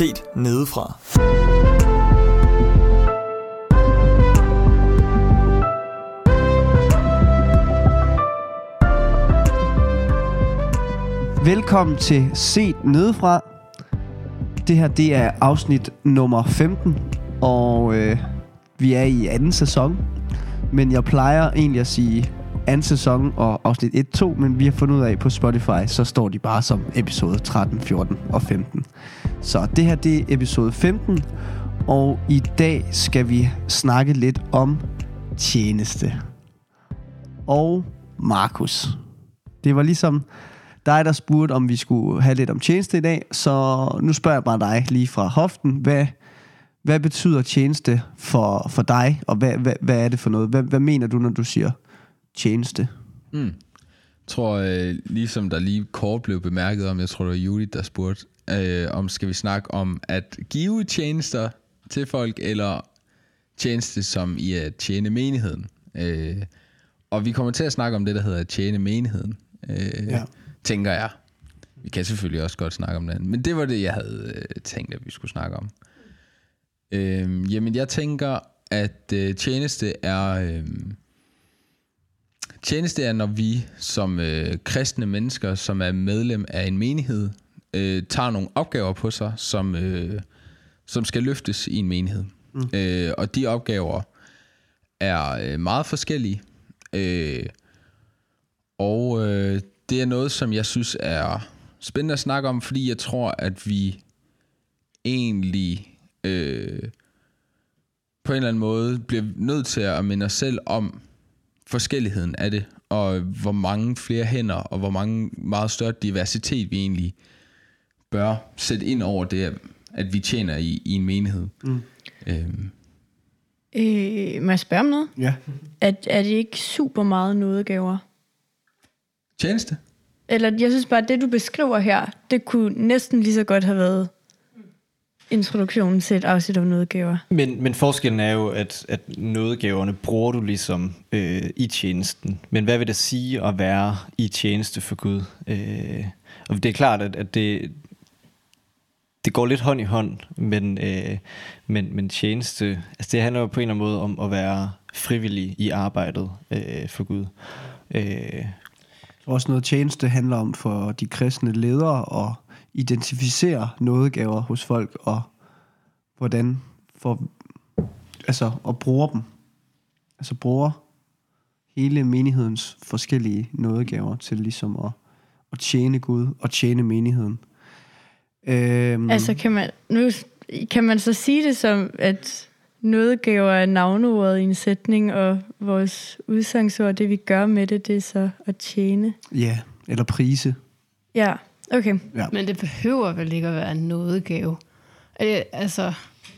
set nedefra. Velkommen til Set Nedefra. Det her, det er afsnit nummer 15, og øh, vi er i anden sæson. Men jeg plejer egentlig at sige anden sæson og afsnit 1-2, men vi har fundet ud af på Spotify, så står de bare som episode 13, 14 og 15. Så det her, det er episode 15, og i dag skal vi snakke lidt om tjeneste. Og Markus. Det var ligesom dig, der spurgte, om vi skulle have lidt om tjeneste i dag, så nu spørger jeg bare dig lige fra hoften. Hvad, hvad betyder tjeneste for, for dig, og hvad, hvad, hvad er det for noget? Hvad, hvad mener du, når du siger tjeneste? Mm. Jeg tror, øh, ligesom der lige kort blev bemærket om, jeg tror, det var Judith, der spurgte, øh, om skal vi snakke om at give tjenester til folk, eller tjeneste som i at tjene menigheden. Øh, og vi kommer til at snakke om det, der hedder at tjene menigheden, øh, ja. tænker jeg. Vi kan selvfølgelig også godt snakke om det men det var det, jeg havde øh, tænkt, at vi skulle snakke om. Øh, jamen, jeg tænker, at øh, tjeneste er... Øh, Tjeneste er, når vi som øh, kristne mennesker, som er medlem af en menighed, øh, tager nogle opgaver på sig, som, øh, som skal løftes i en menighed. Mm. Øh, og de opgaver er øh, meget forskellige. Øh, og øh, det er noget, som jeg synes er spændende at snakke om, fordi jeg tror, at vi egentlig øh, på en eller anden måde bliver nødt til at minde os selv om, forskelligheden af det, og hvor mange flere hænder, og hvor mange meget større diversitet vi egentlig bør sætte ind over det, at vi tjener i, i en menighed. Mm. Øhm. Øh, må jeg spørge om noget? Ja. Er, er det ikke super meget nådegaver? Tjeneste? Eller jeg synes bare, at det du beskriver her, det kunne næsten lige så godt have været introduktionen til et afsnit om nådegaver. Men, men forskellen er jo, at, at nådegaverne bruger du ligesom øh, i tjenesten. Men hvad vil det sige at være i tjeneste for Gud? Øh, og det er klart, at, at det, det går lidt hånd i hånd, men, øh, men, men tjeneste, altså det handler jo på en eller anden måde om at være frivillig i arbejdet øh, for Gud. Øh. Også noget tjeneste handler om for de kristne ledere at identificere nådegaver hos folk, og hvordan for, altså, og bruger dem. Altså bruger hele menighedens forskellige nådegaver til ligesom at, at tjene Gud og tjene menigheden. Øhm, altså kan man, nu kan man så sige det som, at nådegaver er navneordet i en sætning, og vores udsangsord, det vi gør med det, det er så at tjene. Ja, eller prise. Ja. Okay. Ja. Men det behøver vel ikke at være en nådegave. Øh, altså,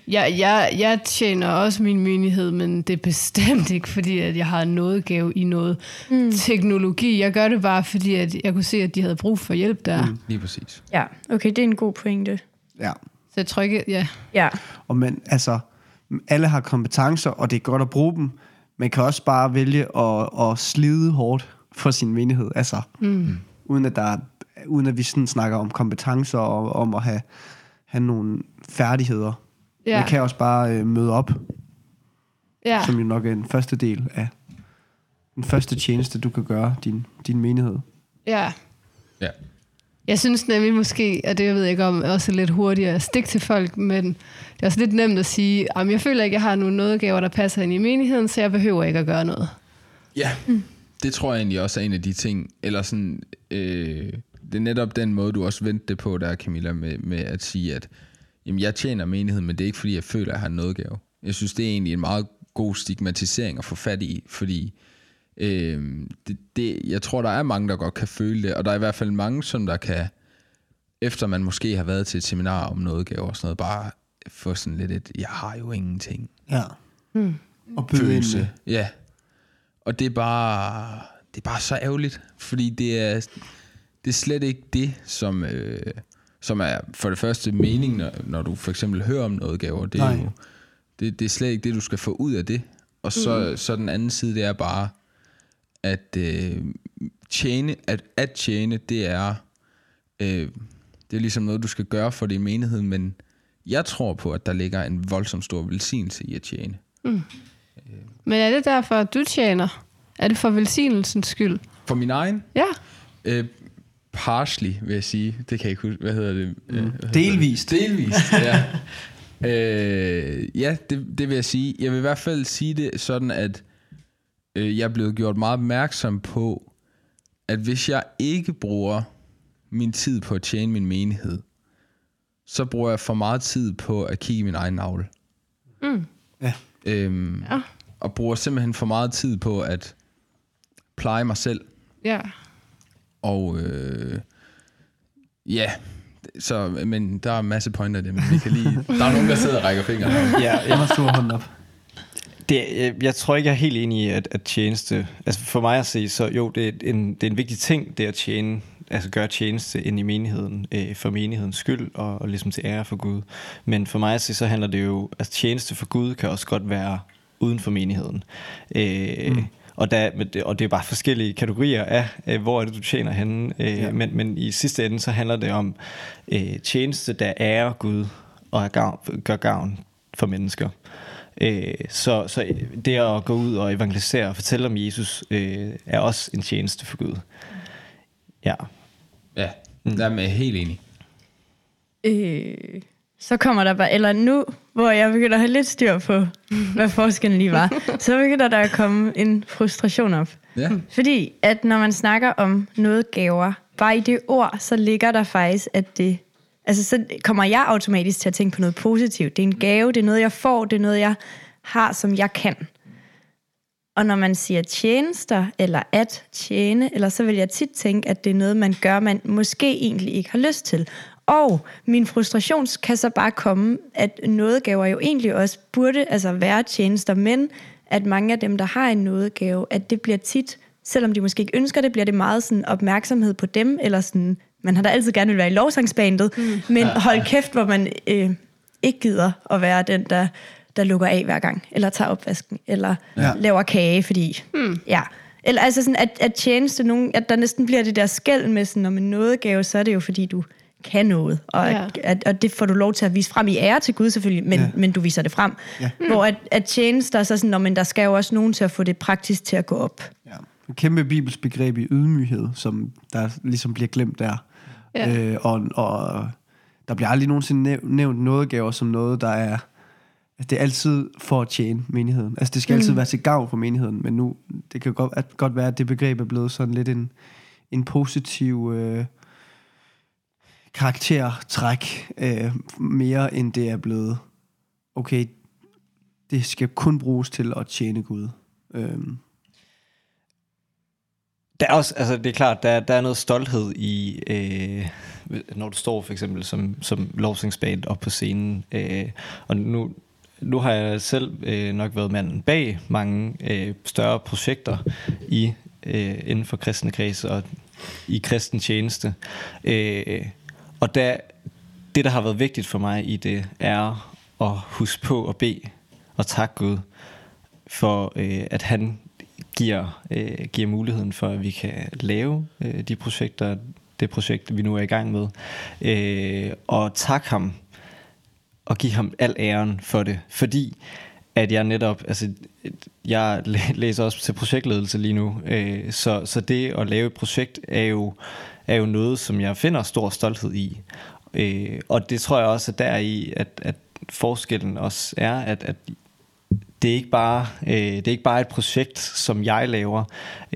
jeg, jeg, jeg tjener også min menighed, men det er bestemt ikke, fordi at jeg har en nådegave i noget mm. teknologi. Jeg gør det bare, fordi at jeg kunne se, at de havde brug for hjælp der. Mm. Lige præcis. Ja, okay, det er en god pointe. Ja. Så jeg tror ikke, ja. Ja. Og men, altså, alle har kompetencer, og det er godt at bruge dem. Man kan også bare vælge at, at slide hårdt for sin menighed, altså, mm. uden at der er uden at vi sådan snakker om kompetencer og om at have, have nogle færdigheder. Ja. Man kan også bare øh, møde op, ja. som jo nok er en første del af den første tjeneste, du kan gøre din, din menighed. Ja. Ja. Jeg synes nemlig måske, at det jeg ved ikke om, også er lidt hurtigere at stikke til folk, men det er også lidt nemt at sige, at jeg føler ikke, at jeg har nogle nådegaver, der passer ind i menigheden, så jeg behøver ikke at gøre noget. Ja, mm. det tror jeg egentlig også er en af de ting, eller sådan, øh, det er netop den måde, du også vendte det på der, Camilla, med, med at sige, at jamen, jeg tjener menigheden, men det er ikke, fordi jeg føler, at jeg har en nådegave. Jeg synes, det er egentlig en meget god stigmatisering at få fat i, fordi øh, det, det, jeg tror, der er mange, der godt kan føle det, og der er i hvert fald mange, som der kan, efter man måske har været til et seminar om nådegave og sådan noget, bare få sådan lidt et, jeg har jo ingenting. Ja. Hmm. Og følelse. Ja. Og det er bare, det er bare så ærgerligt, fordi det er, det er slet ikke det, som, øh, som er for det første mening, når, når du for eksempel hører om noget gaver. Det er, jo, det, det er slet ikke det, du skal få ud af det. Og så, mm. så den anden side, det er bare, at øh, tjene, at, at tjene, det er, øh, det er ligesom noget, du skal gøre for din menighed, men jeg tror på, at der ligger en voldsom stor velsignelse i at tjene. Men er det derfor, at du tjener? Er det for velsignelsens skyld? For min egen, Ja. øh, partially, vil jeg sige. Det kan jeg ikke huske. Hvad hedder det? Mm. Hedder Delvist. Det? Delvist, ja. øh, ja, det, det vil jeg sige. Jeg vil i hvert fald sige det sådan, at øh, jeg er blevet gjort meget opmærksom på, at hvis jeg ikke bruger min tid på at tjene min menighed, så bruger jeg for meget tid på at kigge i min egen navle. Mm. Ja. Øhm, Ja. Og bruger simpelthen for meget tid på at pleje mig selv. Ja. Og øh, ja, så, men der er en masse pointer i det, men vi kan lige... Der er nogen, der sidder og rækker fingre. Ja, Jeg har stor hånd op. Det, jeg, jeg tror ikke, jeg er helt enig i, at, at tjeneste... Altså for mig at se, så jo, det er en, det er en vigtig ting, det at tjene, altså gøre tjeneste ind i menigheden, øh, for menighedens skyld, og, og ligesom til ære for Gud. Men for mig at se, så handler det jo... Altså tjeneste for Gud kan også godt være uden for menigheden. Øh, mm. Og, der, og det er bare forskellige kategorier af, af hvor er det, du tjener henne. Øh, Ja. ja. men, men i sidste ende, så handler det om øh, tjeneste, der ærer Gud og er gavn, gør gavn for mennesker. Øh, så, så det at gå ud og evangelisere og fortælle om Jesus, øh, er også en tjeneste for Gud. Ja. Ja, der er jeg helt enig. Øh, så kommer der bare, eller nu, hvor jeg begynder at have lidt styr på, hvad forskellen lige var, så begynder der at komme en frustration op. Ja. Fordi at når man snakker om noget gaver, bare i det ord, så ligger der faktisk, at det... Altså, så kommer jeg automatisk til at tænke på noget positivt. Det er en gave, det er noget, jeg får, det er noget, jeg har, som jeg kan. Og når man siger tjenester, eller at tjene, eller så vil jeg tit tænke, at det er noget, man gør, man måske egentlig ikke har lyst til. Og min frustration kan så bare komme, at nådegaver jo egentlig også burde altså være tjenester, men at mange af dem, der har en nådegave, at det bliver tit, selvom de måske ikke ønsker det, bliver det meget sådan opmærksomhed på dem, eller sådan, man har da altid gerne vil være i lovsangsbandet, mm. men hold kæft, hvor man øh, ikke gider at være den, der, der lukker af hver gang, eller tager opvasken, eller Ja. laver kage, fordi, mm. ja. Eller altså sådan, at, at tjeneste nogen, at der næsten bliver det der skæld med sådan, om en nådegave, så er det jo fordi, du kan noget, og, Ja. at, at, og det får du lov til at vise frem i ære til Gud selvfølgelig, men, Ja. men du viser det frem. Ja. Hvor at, at tjenester, så sådan, når, men der skal jo også nogen til at få det praktisk til at gå op. Ja. Et kæmpe bibelsk begreb i ydmyghed, som der ligesom bliver glemt der. Ja. Øh, og, og der bliver aldrig nogensinde næv- nævnt nådegaver som noget, der er... Altså, det er altid for at tjene menigheden. Altså, det skal altid være til gavn for menigheden, men nu, det kan godt, at, godt være, at det begreb er blevet sådan lidt en, en positiv øh, karaktertræk, øh, mere end det er blevet, okay, det skal kun bruges til at tjene Gud. Øhm, Der er også, altså det er klart, der, der er noget stolthed i, øh, når du står for eksempel som, som lovsingsband op på scenen. Øh, og nu, nu har jeg selv øh, nok været manden bag mange øh, større projekter i øh, inden for kristne kreds og i kristen tjeneste. Øh, og da, det, der har været vigtigt for mig i det, er at huske på at bede og takke Gud for, øh, at han giver, øh, giver muligheden for, at vi kan lave øh, de projekter, det projekt, vi nu er i gang med. Øh, og tak ham, og give ham al æren for det, fordi at jeg netop, altså jeg læser også til projektledelse lige nu, øh, så, så det at lave et projekt er jo, er jo noget, som jeg finder stor stolthed i. Øh, og det tror jeg også, at der er i, at, at forskellen også er, at, at det er ikke bare øh, det er ikke bare et projekt, som jeg laver.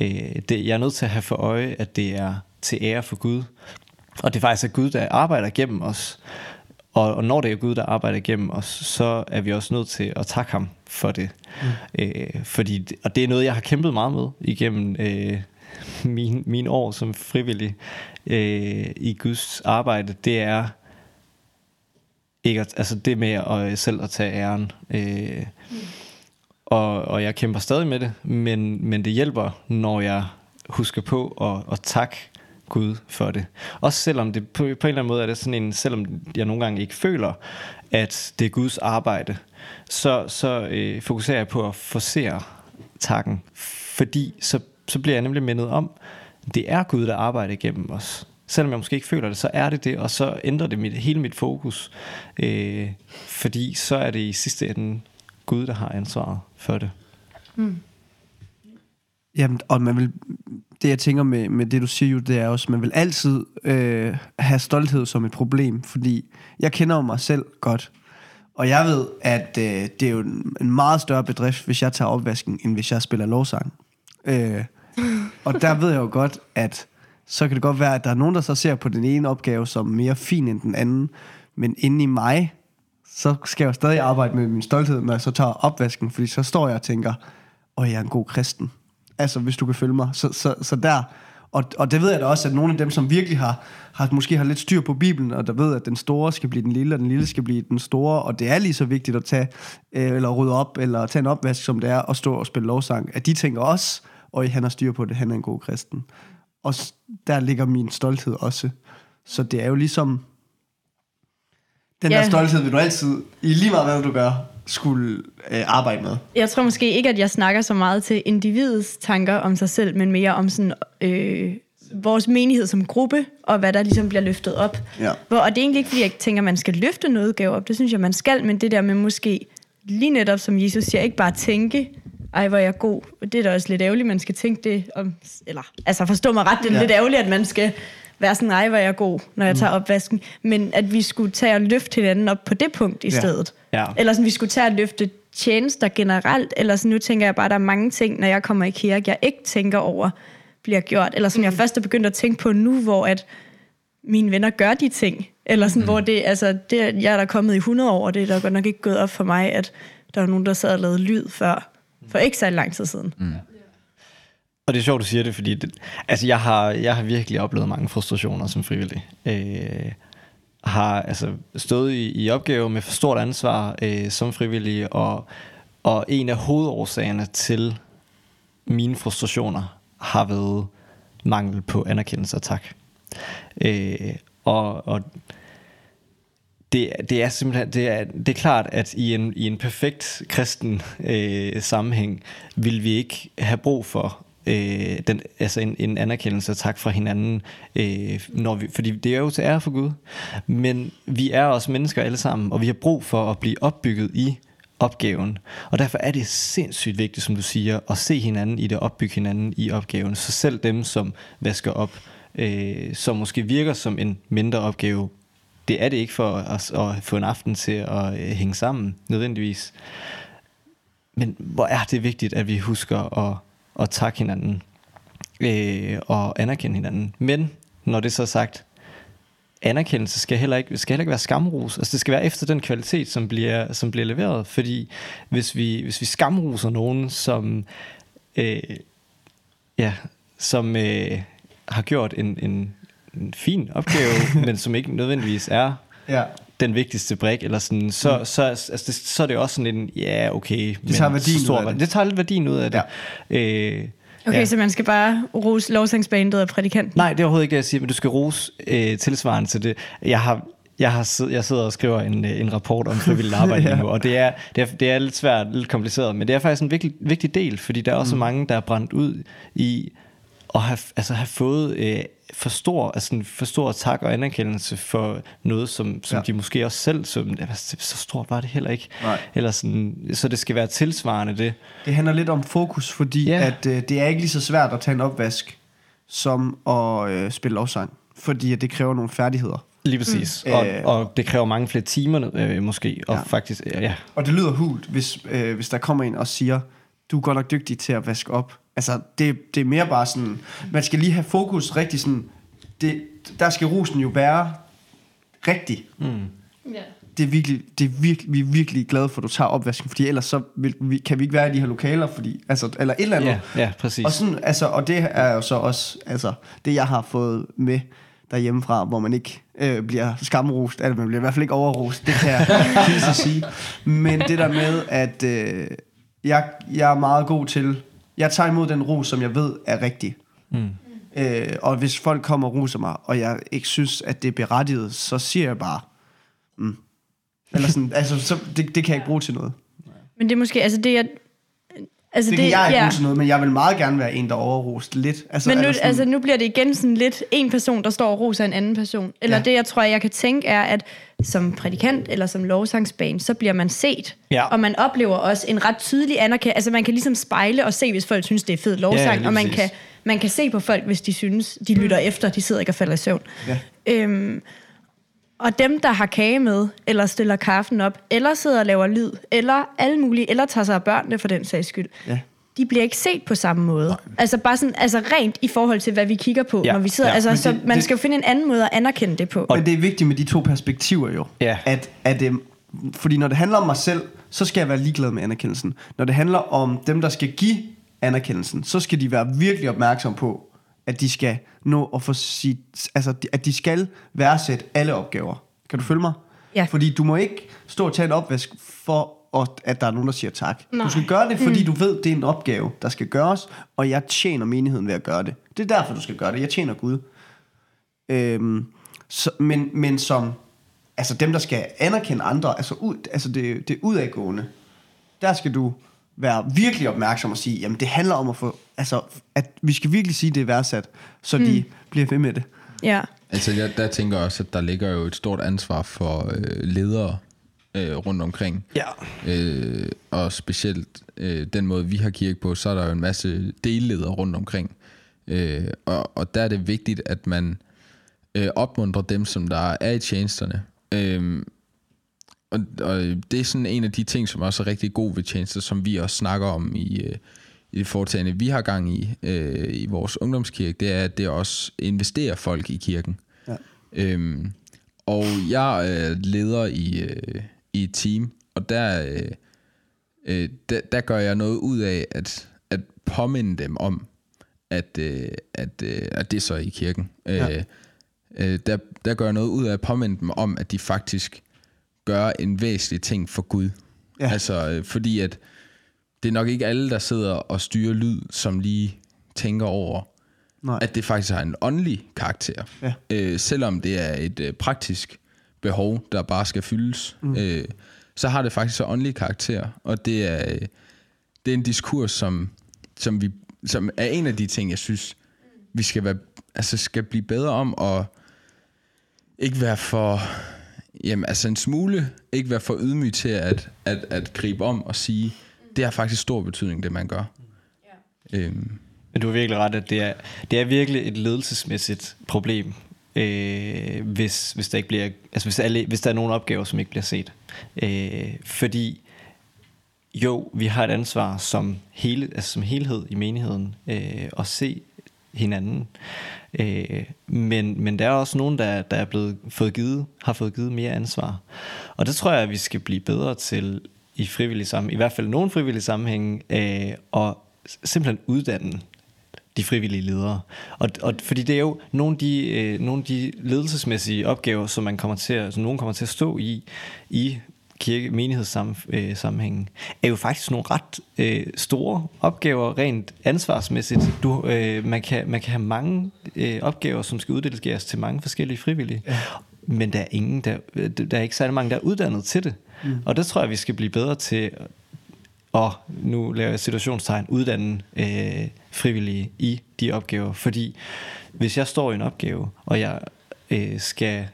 Øh, det, jeg er nødt til at have for øje, at det er til ære for Gud. Og det er faktisk er Gud, der arbejder gennem os. Og, og når det er Gud, der arbejder gennem os, så er vi også nødt til at takke ham for det. Mm. Øh, fordi, og det er noget, jeg har kæmpet meget med igennem øh, min, min år som frivillig øh, i Guds arbejde. Det er ikke at, altså det med at øh, selv at tage æren. Øh, og, og jeg kæmper stadig med det, men, men det hjælper, når jeg husker på at, at takke Gud for det. Også selvom det på, på en eller anden måde er det sådan en, selvom jeg nogle gange ikke føler, at det er Guds arbejde, så, så øh, fokuserer jeg på at forsere takken, fordi så, så bliver jeg nemlig mindet om, det er Gud, der arbejder igennem os. Selvom jeg måske ikke føler det, så er det det, og så ændrer det mit, hele mit fokus. Øh, fordi så er det i sidste ende Gud, der har ansvaret for det. Mm. Jamen, og man vil, det jeg tænker med, med det du siger jo, det er også, man vil altid øh, have stolthed som et problem, fordi jeg kender jo mig selv godt, og jeg ved, at øh, det er jo en meget større bedrift, hvis jeg tager opvasken, end hvis jeg spiller lovsang. Øh, og der ved jeg jo godt, at så kan det godt være, at der er nogen, der så ser på den ene opgave som mere fin end den anden, men inde i mig, så skal jeg jo stadig arbejde med min stolthed, når jeg så tager opvasken, fordi så står jeg og tænker, åh, jeg er en god kristen. Altså, hvis du kan følge mig. Så, så, så der, og, og det ved jeg da også, at nogle af dem, som virkelig har, har måske har lidt styr på Bibelen, og der ved, at den store skal blive den lille, og den lille skal blive den store, og det er lige så vigtigt at tage, øh, eller rydde op, eller tage en opvask, som det er, at stå og spille lovsang, at de tænker også, og han har styr på det, han er en god kristen. Og der ligger min stolthed også. Så det er jo ligesom, den ja. der stolthed vil du altid, i lige meget hvad du gør, skulle øh, arbejde med. Jeg tror måske ikke, at jeg snakker så meget til individets tanker om sig selv, men mere om sådan, øh, vores menighed som gruppe, og hvad der ligesom bliver løftet op. Ja. Hvor, og det er egentlig ikke, fordi jeg tænker, at man skal løfte noget gave op. Det synes jeg, man skal, men det der med måske lige netop, som Jesus siger, ikke bare tænke, ej, hvor er jeg god. Det er da også lidt ærgerligt, man skal tænke det om... Eller, altså forstå mig ret, det er ja. lidt ærgerligt, at man skal være sådan, ej, hvor er jeg god, når jeg tager mm. opvasken. Men at vi skulle tage og løfte hinanden op på det punkt i ja. stedet. Ja. Eller sådan, vi skulle tage og løfte tjenester generelt. Eller sådan, nu tænker jeg bare, at der er mange ting, når jeg kommer i kirke, jeg ikke tænker over, bliver gjort. Eller som mm. jeg først er begyndt at tænke på nu, hvor at mine venner gør de ting. Eller sådan, mm. hvor det, altså, det, jeg er der kommet i 100 år, og det er der godt nok ikke gået op for mig, at der er nogen, der sad og lavede lyd før, for ikke så lang tid siden. Mm. Og det er sjovt, du siger det, fordi det, altså jeg, har, jeg har virkelig oplevet mange frustrationer som frivillig. Øh, har altså stået i, i opgave med for stort ansvar øh, som frivillig, og, og en af hovedårsagerne til mine frustrationer har været mangel på anerkendelse og tak. Øh, og, og det, det er simpelthen det er, det er klart, at i en, i en perfekt kristen øh, sammenhæng vil vi ikke have brug for øh, den, altså en, en anerkendelse og tak fra hinanden, øh, når vi, fordi det er jo til ære for Gud. Men vi er også mennesker alle sammen, og vi har brug for at blive opbygget i opgaven. Og derfor er det sindssygt vigtigt, som du siger, at se hinanden i det, opbygge hinanden i opgaven. Så selv dem, som vasker op, øh, som måske virker som en mindre opgave, det er det ikke for os at få en aften til at øh, hænge sammen, nødvendigvis. Men hvor er det vigtigt, at vi husker at at takke hinanden øh, og anerkende hinanden. Men når det så er sagt, anerkendelse skal heller ikke, skal heller ikke være skamros. Altså det skal være efter den kvalitet, som bliver, som bliver leveret. Fordi hvis vi, hvis vi skamroser nogen, som, øh, ja, som øh, har gjort en, en, en fin opgave, men som ikke nødvendigvis er ja. den vigtigste brik, eller sådan, så, mm. så, altså, det, så er det også sådan en, ja, okay. Det tager værdien stor, ud af det. Det tager lidt værdien ud af det. Ja. Øh, Okay, ja. så man skal bare rose lovsangsbandet af prædikanten? Nej, det er overhovedet ikke det, jeg siger, men du skal rose øh, tilsvarende til det. Jeg har jeg, har siddet, jeg sidder og skriver en, øh, en rapport om frivilligt arbejde ja. nu, og det er, det, er, det er lidt svært, lidt kompliceret, men det er faktisk en vigtig, vigtig del, fordi der er også mm. mange, der er brændt ud i at have, altså have fået øh, for stor, altså for stor tak og anerkendelse for noget, som, som ja. de måske også selv, som, altså, så stort var det heller ikke. Nej. Eller sådan, så det skal være tilsvarende det. Det handler lidt om fokus, fordi ja. at øh, det er ikke lige så svært at tage en opvask, som at øh, spille lovsang. Fordi at det kræver nogle færdigheder. Lige præcis. Mm. Og, øh, og det kræver mange flere timer øh, måske. Og, ja. faktisk, ja. og det lyder hult, hvis, øh, hvis der kommer en og siger, du er godt nok dygtig til at vaske op Altså, det, det er mere bare sådan, man skal lige have fokus rigtig sådan, det, der skal rosen jo være rigtig. Mm. Yeah. Det er virkelig, det er virkelig, vi er virkelig glade for, at du tager opvasken, fordi ellers så vil, vi, kan vi ikke være i de her lokaler, fordi, altså, eller et eller andet. Ja, ja præcis. Og, sådan, altså, og det er jo så også altså, det, jeg har fået med derhjemmefra, hvor man ikke øh, bliver skamrost, eller man bliver i hvert fald ikke overrost, det kan jeg så sige. Men det der med, at øh, jeg, jeg er meget god til jeg tager imod den ros, som jeg ved er rigtig. Mm. Øh, og hvis folk kommer og roser mig, og jeg ikke synes, at det er berettiget, så siger jeg bare, mm. Eller sådan, altså, så, det, det kan jeg ikke bruge til noget. Men det er måske, altså det jeg, Altså det, det kan jeg ikke ja. sådan noget, men jeg vil meget gerne være en, der overrost lidt. Altså, men nu, sådan... altså, nu bliver det igen sådan lidt en person, der står og roser en anden person. Eller ja. det, jeg tror, jeg kan tænke, er, at som prædikant eller som lovsangsbane, så bliver man set. Ja. Og man oplever også en ret tydelig anerkendelse. Altså man kan ligesom spejle og se, hvis folk synes, det er fed lovsang. Ja, og man kan, man kan se på folk, hvis de synes, de lytter efter, de sidder ikke og falder i søvn. Ja. Øhm, og dem, der har kage med, eller stiller kaffen op, eller sidder og laver lyd, eller alle mulige, eller tager sig af børnene for den sags skyld, ja. De bliver ikke set på samme måde. Nej. Altså bare sådan, altså rent i forhold til, hvad vi kigger på, ja. når vi sidder. Ja. Altså, det, så man det, skal jo finde en anden måde at anerkende det på. Og det er vigtigt med de to perspektiver jo. Ja. At, at, øhm, fordi når det handler om mig selv, så skal jeg være ligeglad med anerkendelsen. Når det handler om dem, der skal give anerkendelsen, så skal de være virkelig opmærksom på, at de skal nå at få sit, altså, at de skal værdsætte alle opgaver. Kan du følge mig? Ja. Fordi du må ikke stå og tage en opvask for, at der er nogen, der siger tak. Nej. Du skal gøre det, fordi mm. du ved, det er en opgave, der skal gøres, og jeg tjener menigheden ved at gøre det. Det er derfor, du skal gøre det. Jeg tjener Gud. Øhm, så, men, men som altså dem, der skal anerkende andre, altså, ud, altså det, det udadgående, der skal du være virkelig opmærksom og sige, jamen det handler om at få, altså at vi skal virkelig sige, det er værdsat, så mm. de bliver ved med det. Ja. Altså jeg, der tænker også, at der ligger jo et stort ansvar for øh, ledere øh, rundt omkring. Ja. Øh, og specielt øh, den måde, vi har kirke på, så er der jo en masse delledere rundt omkring. Øh, og, og der er det vigtigt, at man øh, opmuntrer dem, som der er i tjenesterne. Øh, og, og det er sådan en af de ting, som også er rigtig god ved tjenester, som vi også snakker om i, øh, i det foretagende, vi har gang i øh, i vores ungdomskirke, det er, at det også investerer folk i kirken. Ja. Øhm, og jeg er leder i, øh, i et team, og der, øh, øh, der, der gør jeg noget ud af at, at påminde dem om, at, øh, at, øh, at det er så i kirken. Ja. Øh, øh, der, der gør jeg noget ud af at påminde dem om, at de faktisk gør en væsentlig ting for Gud. Ja. Altså, øh, fordi at det er nok ikke alle, der sidder og styrer lyd, som lige tænker over, Nej. at det faktisk har en åndelig karakter. Ja. Øh, selvom det er et øh, praktisk behov, der bare skal fyldes, mm. øh, så har det faktisk så åndelig karakter. Og det er, øh, det er en diskurs, som, som, vi, som er en af de ting, jeg synes, vi skal, være, altså skal blive bedre om, og ikke være for Jamen, altså en smule, ikke være for ydmyg til at, at, at gribe om og sige, det har faktisk stor betydning, det man gør. Ja. Øhm. Men du har virkelig ret, at det er, det er virkelig et ledelsesmæssigt problem, øh, hvis, hvis, der ikke bliver, altså hvis, alle, hvis der er nogle opgaver, som ikke bliver set. Øh, fordi jo, vi har et ansvar som, hele, altså som helhed i menigheden øh, at se hinanden. Øh, men, men der er også nogen, der, der er blevet fået givet, har fået givet mere ansvar. Og det tror jeg, at vi skal blive bedre til i frivillige sammen, i hvert fald nogle frivillige sammenhænge, øh, og simpelthen uddanne de frivillige ledere. Og, og fordi det er jo nogle af de, øh, nogle af de ledelsesmæssige opgaver, som man kommer til at, som nogen kommer til at stå i, i kirke, menighedssammenhængen, er jo faktisk nogle ret øh, store opgaver rent ansvarsmæssigt. Du, øh, man, kan, man kan have mange øh, opgaver, som skal uddelegeres til mange forskellige frivillige. Ja. Men der er ingen, der, der er ikke særlig mange, der er uddannet til det. Mm. Og det tror jeg, vi skal blive bedre til og nu laver jeg situationstegn, uddanne øh, frivillige i de opgaver. Fordi hvis jeg står i en opgave, og jeg øh, skal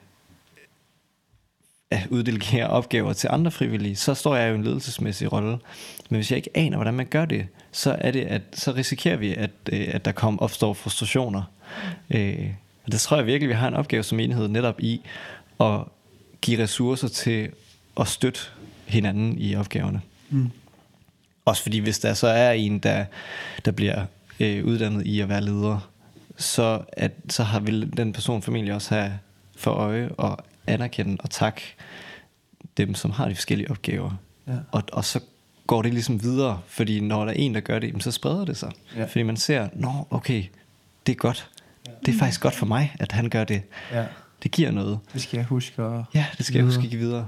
at uddelegere opgaver til andre frivillige, så står jeg jo i en ledelsesmæssig rolle. Men hvis jeg ikke aner, hvordan man gør det, så, er det, at, så risikerer vi, at, øh, at der kommer opstår frustrationer. Øh, og det tror jeg virkelig, vi har en opgave som enhed netop i at give ressourcer til at støtte hinanden i opgaverne. Mm. Også fordi hvis der så er en, der, der bliver øh, uddannet i at være leder, så, at, så har vil den person formentlig også have for øje og anerkende og takke dem, som har de forskellige opgaver. Ja. Og, og så går det ligesom videre, fordi når der er en, der gør det, så spreder det sig. Ja. Fordi man ser, nå okay, det er godt. Ja. Det er faktisk godt for mig, at han gør det. Ja. Det giver noget. Det skal jeg huske at Ja, det skal videre. jeg huske at give videre.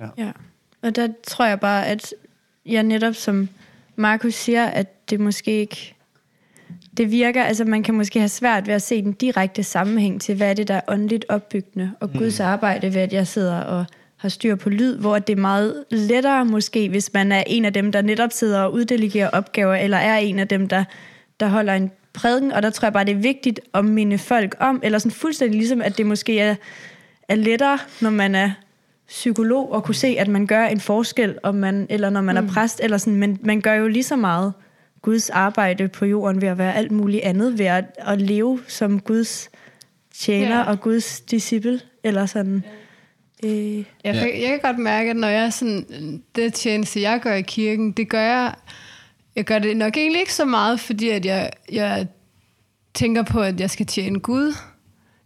Ja. ja. Og der tror jeg bare, at jeg netop som Markus siger, at det måske ikke det virker, altså man kan måske have svært ved at se den direkte sammenhæng til, hvad er det, der er åndeligt opbyggende, og mm. Guds arbejde ved, at jeg sidder og har styr på lyd, hvor det er meget lettere måske, hvis man er en af dem, der netop sidder og uddelegerer opgaver, eller er en af dem, der, der holder en prædiken, og der tror jeg bare, det er vigtigt at minde folk om, eller sådan fuldstændig ligesom, at det måske er, er lettere, når man er psykolog, at kunne se, at man gør en forskel, om man, eller når man mm. er præst, eller sådan, men man gør jo lige så meget Guds arbejde på jorden ved at være alt muligt andet, ved at, at leve som Guds tjener ja. og Guds disciple, eller sådan. Øh. Jeg, kan, jeg kan godt mærke, at når jeg sådan, det tjeneste, jeg gør i kirken, det gør jeg, jeg gør det nok egentlig ikke så meget, fordi at jeg, jeg tænker på, at jeg skal tjene Gud.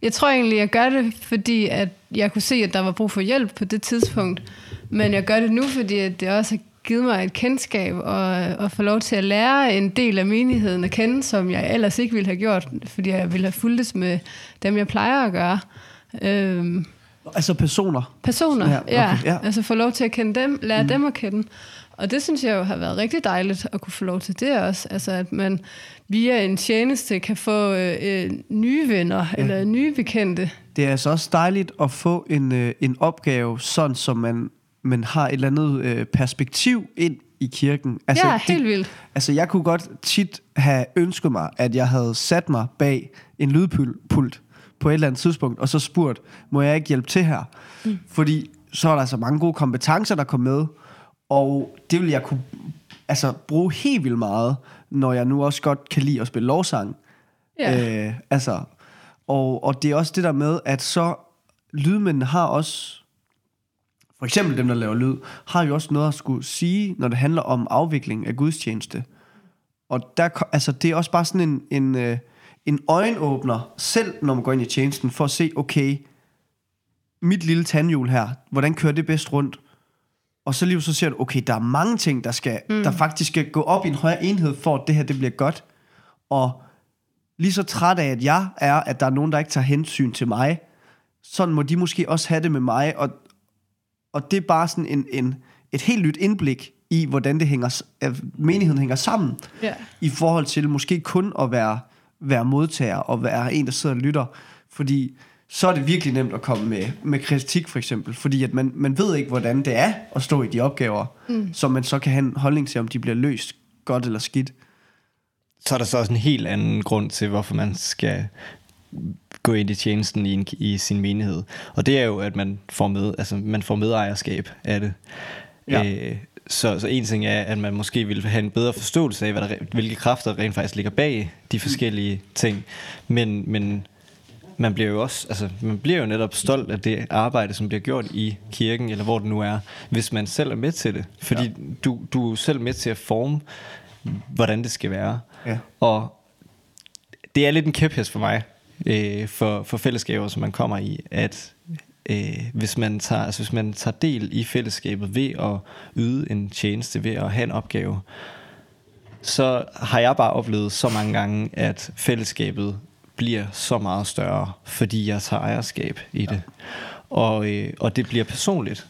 Jeg tror egentlig, jeg gør det, fordi at jeg kunne se, at der var brug for hjælp på det tidspunkt. Men jeg gør det nu, fordi at det også har givet mig et kendskab og, og få lov til at lære en del af menigheden at kende, som jeg ellers ikke ville have gjort, fordi jeg ville have fulgtes med dem, jeg plejer at gøre. Øhm, altså personer? Personer, ja, okay, ja. ja. Altså få lov til at kende dem, lære mm. dem at kende. Og det synes jeg jo har været rigtig dejligt at kunne få lov til det også. Altså at man via en tjeneste kan få øh, øh nye venner ja. eller nye bekendte. Det er altså også dejligt at få en, øh, en opgave, sådan som man, man har et eller andet øh, perspektiv ind i kirken. Altså, ja, helt det, vildt. Altså jeg kunne godt tit have ønsket mig, at jeg havde sat mig bag en lydpult på et eller andet tidspunkt, og så spurgt, må jeg ikke hjælpe til her? Mm. Fordi så er der så mange gode kompetencer, der kom med, og det vil jeg kunne altså, bruge helt vildt meget, når jeg nu også godt kan lide at spille lovsang. Ja. Øh, altså, og, og det er også det der med, at så lydmændene har også, for eksempel dem, der laver lyd, har jo også noget at skulle sige, når det handler om afvikling af gudstjeneste. Og der, altså, det er også bare sådan en, en, øh, en øjenåbner, selv når man går ind i tjenesten, for at se, okay, mit lille tandhjul her, hvordan kører det bedst rundt? Og så lige så ser du, okay, der er mange ting, der, skal, mm. der faktisk skal gå op i en højere enhed, for at det her det bliver godt. Og lige så træt af, at jeg er, at der er nogen, der ikke tager hensyn til mig, sådan må de måske også have det med mig. Og, og det er bare sådan en, en, et helt nyt indblik i, hvordan det hænger, at menigheden hænger sammen, yeah. i forhold til måske kun at være, være modtager og være en, der sidder og lytter. Fordi så er det virkelig nemt at komme med, med kritik for eksempel, fordi at man, man ved ikke, hvordan det er at stå i de opgaver, mm. som man så kan have en holdning til, om de bliver løst godt eller skidt. Så er der så også en helt anden grund til, hvorfor man skal gå ind i tjenesten i, en, i sin menighed. Og det er jo, at man får med, altså man får medejerskab af det. Ja. Øh, så, så en ting er, at man måske vil have en bedre forståelse af, hvad der, hvilke kræfter rent faktisk ligger bag de forskellige ting. Men, men man bliver jo også, altså, man bliver jo netop stolt af det arbejde, som bliver gjort i kirken, eller hvor det nu er, hvis man selv er med til det. Fordi ja. du, du er selv med til at forme, hvordan det skal være. Ja. Og det er lidt en kæphest for mig, øh, for, for fællesskaber, som man kommer i, at øh, hvis, man tager, altså, hvis man tager del i fællesskabet ved at yde en tjeneste, ved at have en opgave, så har jeg bare oplevet så mange gange, at fællesskabet bliver så meget større, fordi jeg tager ejerskab i det. Og, øh, og det bliver personligt.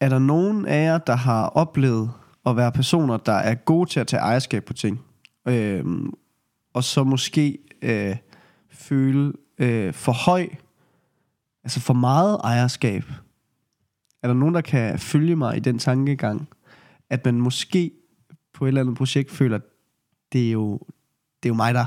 Er der nogen af jer, der har oplevet at være personer, der er gode til at tage ejerskab på ting? Øh, og så måske øh, føle øh, for høj, altså for meget ejerskab? Er der nogen, der kan følge mig i den tankegang, at man måske på et eller andet projekt føler, at det er jo, det er jo mig, der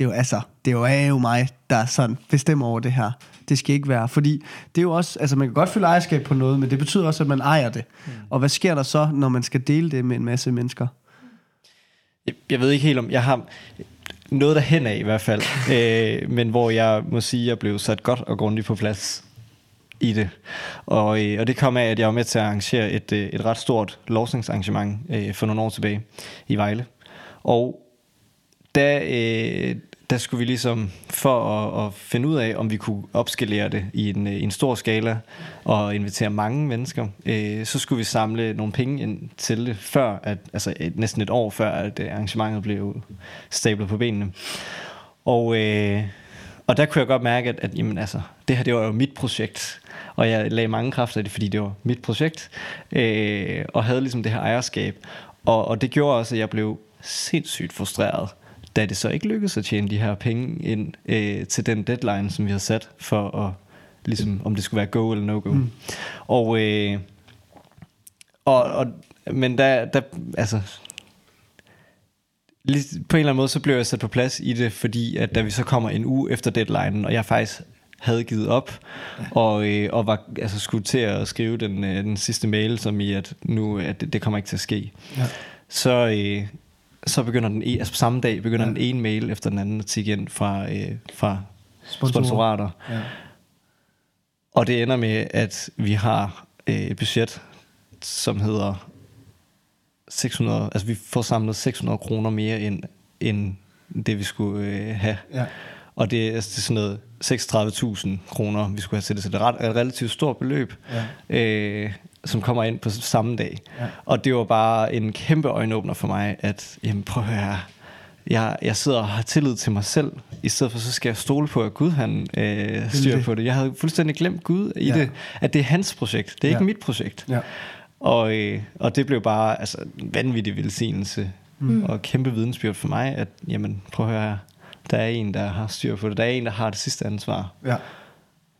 det er jo altså, det er jo mig, der sådan bestemmer over det her. Det skal ikke være, fordi det er jo også, altså man kan godt føle ejerskab på noget, men det betyder også, at man ejer det. Mm. Og hvad sker der så, når man skal dele det med en masse mennesker? Jeg, jeg ved ikke helt om, jeg har noget der hen af i hvert fald, øh, men hvor jeg må sige, at jeg blev sat godt og grundigt på plads i det. Og, øh, og det kom af, at jeg var med til at arrangere et, øh, et ret stort lovsningsarrangement øh, for nogle år tilbage i Vejle. Og da, øh, der skulle vi ligesom, for at, at finde ud af, om vi kunne opskalere det i en, øh, i en stor skala og invitere mange mennesker, øh, så skulle vi samle nogle penge ind til det, før at, altså et, næsten et år før, at øh, arrangementet blev stablet på benene. Og, øh, og der kunne jeg godt mærke, at, at jamen, altså, det her det var jo mit projekt, og jeg lagde mange kræfter i det, fordi det var mit projekt, øh, og havde ligesom det her ejerskab. Og, og det gjorde også, at jeg blev sindssygt frustreret da det så ikke lykkedes at tjene de her penge ind øh, til den deadline, som vi havde sat for at ligesom, om det skulle være go eller no-go. Mm. Og, øh, og, og, men der, der, altså, på en eller anden måde, så blev jeg sat på plads i det, fordi at da vi så kommer en uge efter deadline, og jeg faktisk havde givet op, og, øh, og var altså, skulle til at skrive den, øh, den sidste mail, som i, at nu at det, det kommer ikke til at ske. Ja. Så, øh, så begynder den, e, altså på samme dag, begynder ja. den ene mail efter den anden at igen fra, øh, fra sponsorater. Ja. Og det ender med, at vi har øh, et budget, som hedder 600, altså vi får samlet 600 kroner mere end, end det, vi skulle øh, have. Ja. Og det er, altså, det er sådan noget 36.000 kroner, vi skulle have til det. Så det er et, et relativt stort beløb, ja. øh, som kommer ind på samme dag. Ja. Og det var bare en kæmpe øjenåbner for mig, at jamen, prøv at høre, jeg, jeg sidder og har tillid til mig selv, i stedet for så skal jeg stole på, at Gud han øh, styrer det. på det. Jeg havde fuldstændig glemt Gud i ja. det, at det er hans projekt, det er ja. ikke mit projekt. Ja. Og, øh, og det blev bare altså, en vanvittig velsignelse mm. og kæmpe vidensbyrd for mig, at jamen, prøv at høre her, der er en, der har styr på det. Der er en, der har det sidste ansvar. Ja.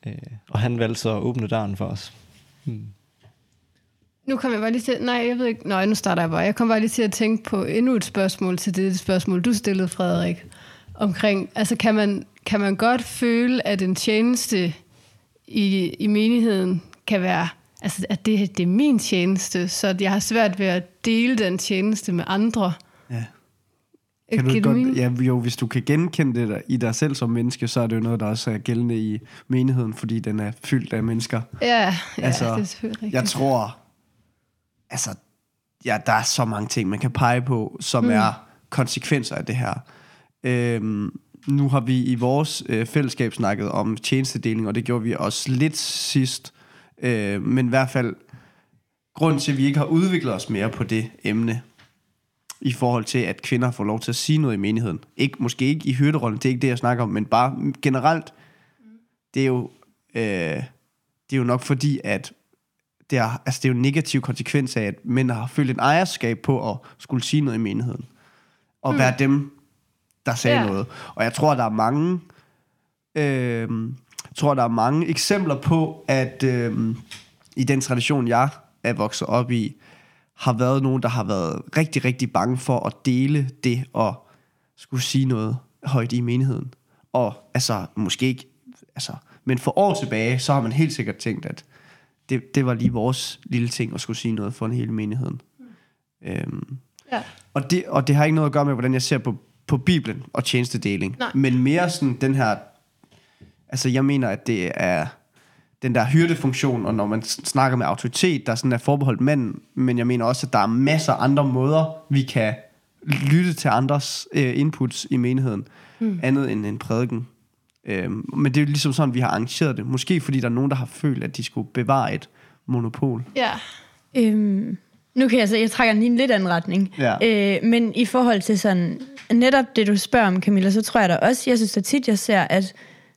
Øh, og han valgte så at åbne døren for os. Hmm. Nu kommer jeg bare lige til... Nej, jeg ved ikke... Nej, nu starter jeg bare. Jeg kommer bare lige til at tænke på endnu et spørgsmål til det spørgsmål, du stillede, Frederik. Omkring... Altså, kan man, kan man godt føle, at en tjeneste i, i menigheden kan være... Altså, at det, det er min tjeneste, så jeg har svært ved at dele den tjeneste med andre. Ja. Kan du godt, ja, jo, hvis du kan genkende det i dig selv som menneske, så er det jo noget, der også er gældende i menigheden, fordi den er fyldt af mennesker. Ja, ja altså, det er selvfølgelig rigtigt. Jeg tror, altså, ja, der er så mange ting, man kan pege på, som mm. er konsekvenser af det her. Øhm, nu har vi i vores øh, fællesskab snakket om tjenestedeling, og det gjorde vi også lidt sidst. Øh, men i hvert fald, grund til, at vi ikke har udviklet os mere på det emne, i forhold til, at kvinder får lov til at sige noget i menigheden. Ikke, måske ikke i hyrderollen, det er ikke det, jeg snakker om, men bare generelt, det er jo, øh, det er jo nok fordi, at det er, altså det er jo en negativ konsekvens af, at mænd har følt en ejerskab på at skulle sige noget i menigheden. Og mm. være dem, der sagde yeah. noget. Og jeg tror, der er mange, øh, jeg tror, der er mange eksempler på, at øh, i den tradition, jeg er vokset op i, har været nogen, der har været rigtig, rigtig bange for at dele det og skulle sige noget højt i menigheden. Og altså, måske ikke, altså, men for år tilbage, så har man helt sikkert tænkt, at det, det var lige vores lille ting at skulle sige noget for en hel menigheden. Mm. Øhm, ja. og, det, og det har ikke noget at gøre med, hvordan jeg ser på, på Bibelen og tjenestedeling. Nej. Men mere sådan den her, altså jeg mener, at det er den der hyrdefunktion, og når man snakker med autoritet, der sådan er forbeholdt mænd, men jeg mener også, at der er masser af andre måder, vi kan lytte til andres øh, inputs i menigheden, mm. andet end en prædiken. Øhm, men det er jo ligesom sådan, vi har arrangeret det. Måske fordi der er nogen, der har følt, at de skulle bevare et monopol. Ja. Øhm, nu kan jeg så, jeg trækker lige en lidt anden retning. Ja. Øh, men i forhold til sådan, netop det du spørger om, Camilla, så tror jeg da også, jeg synes da tit, jeg ser, at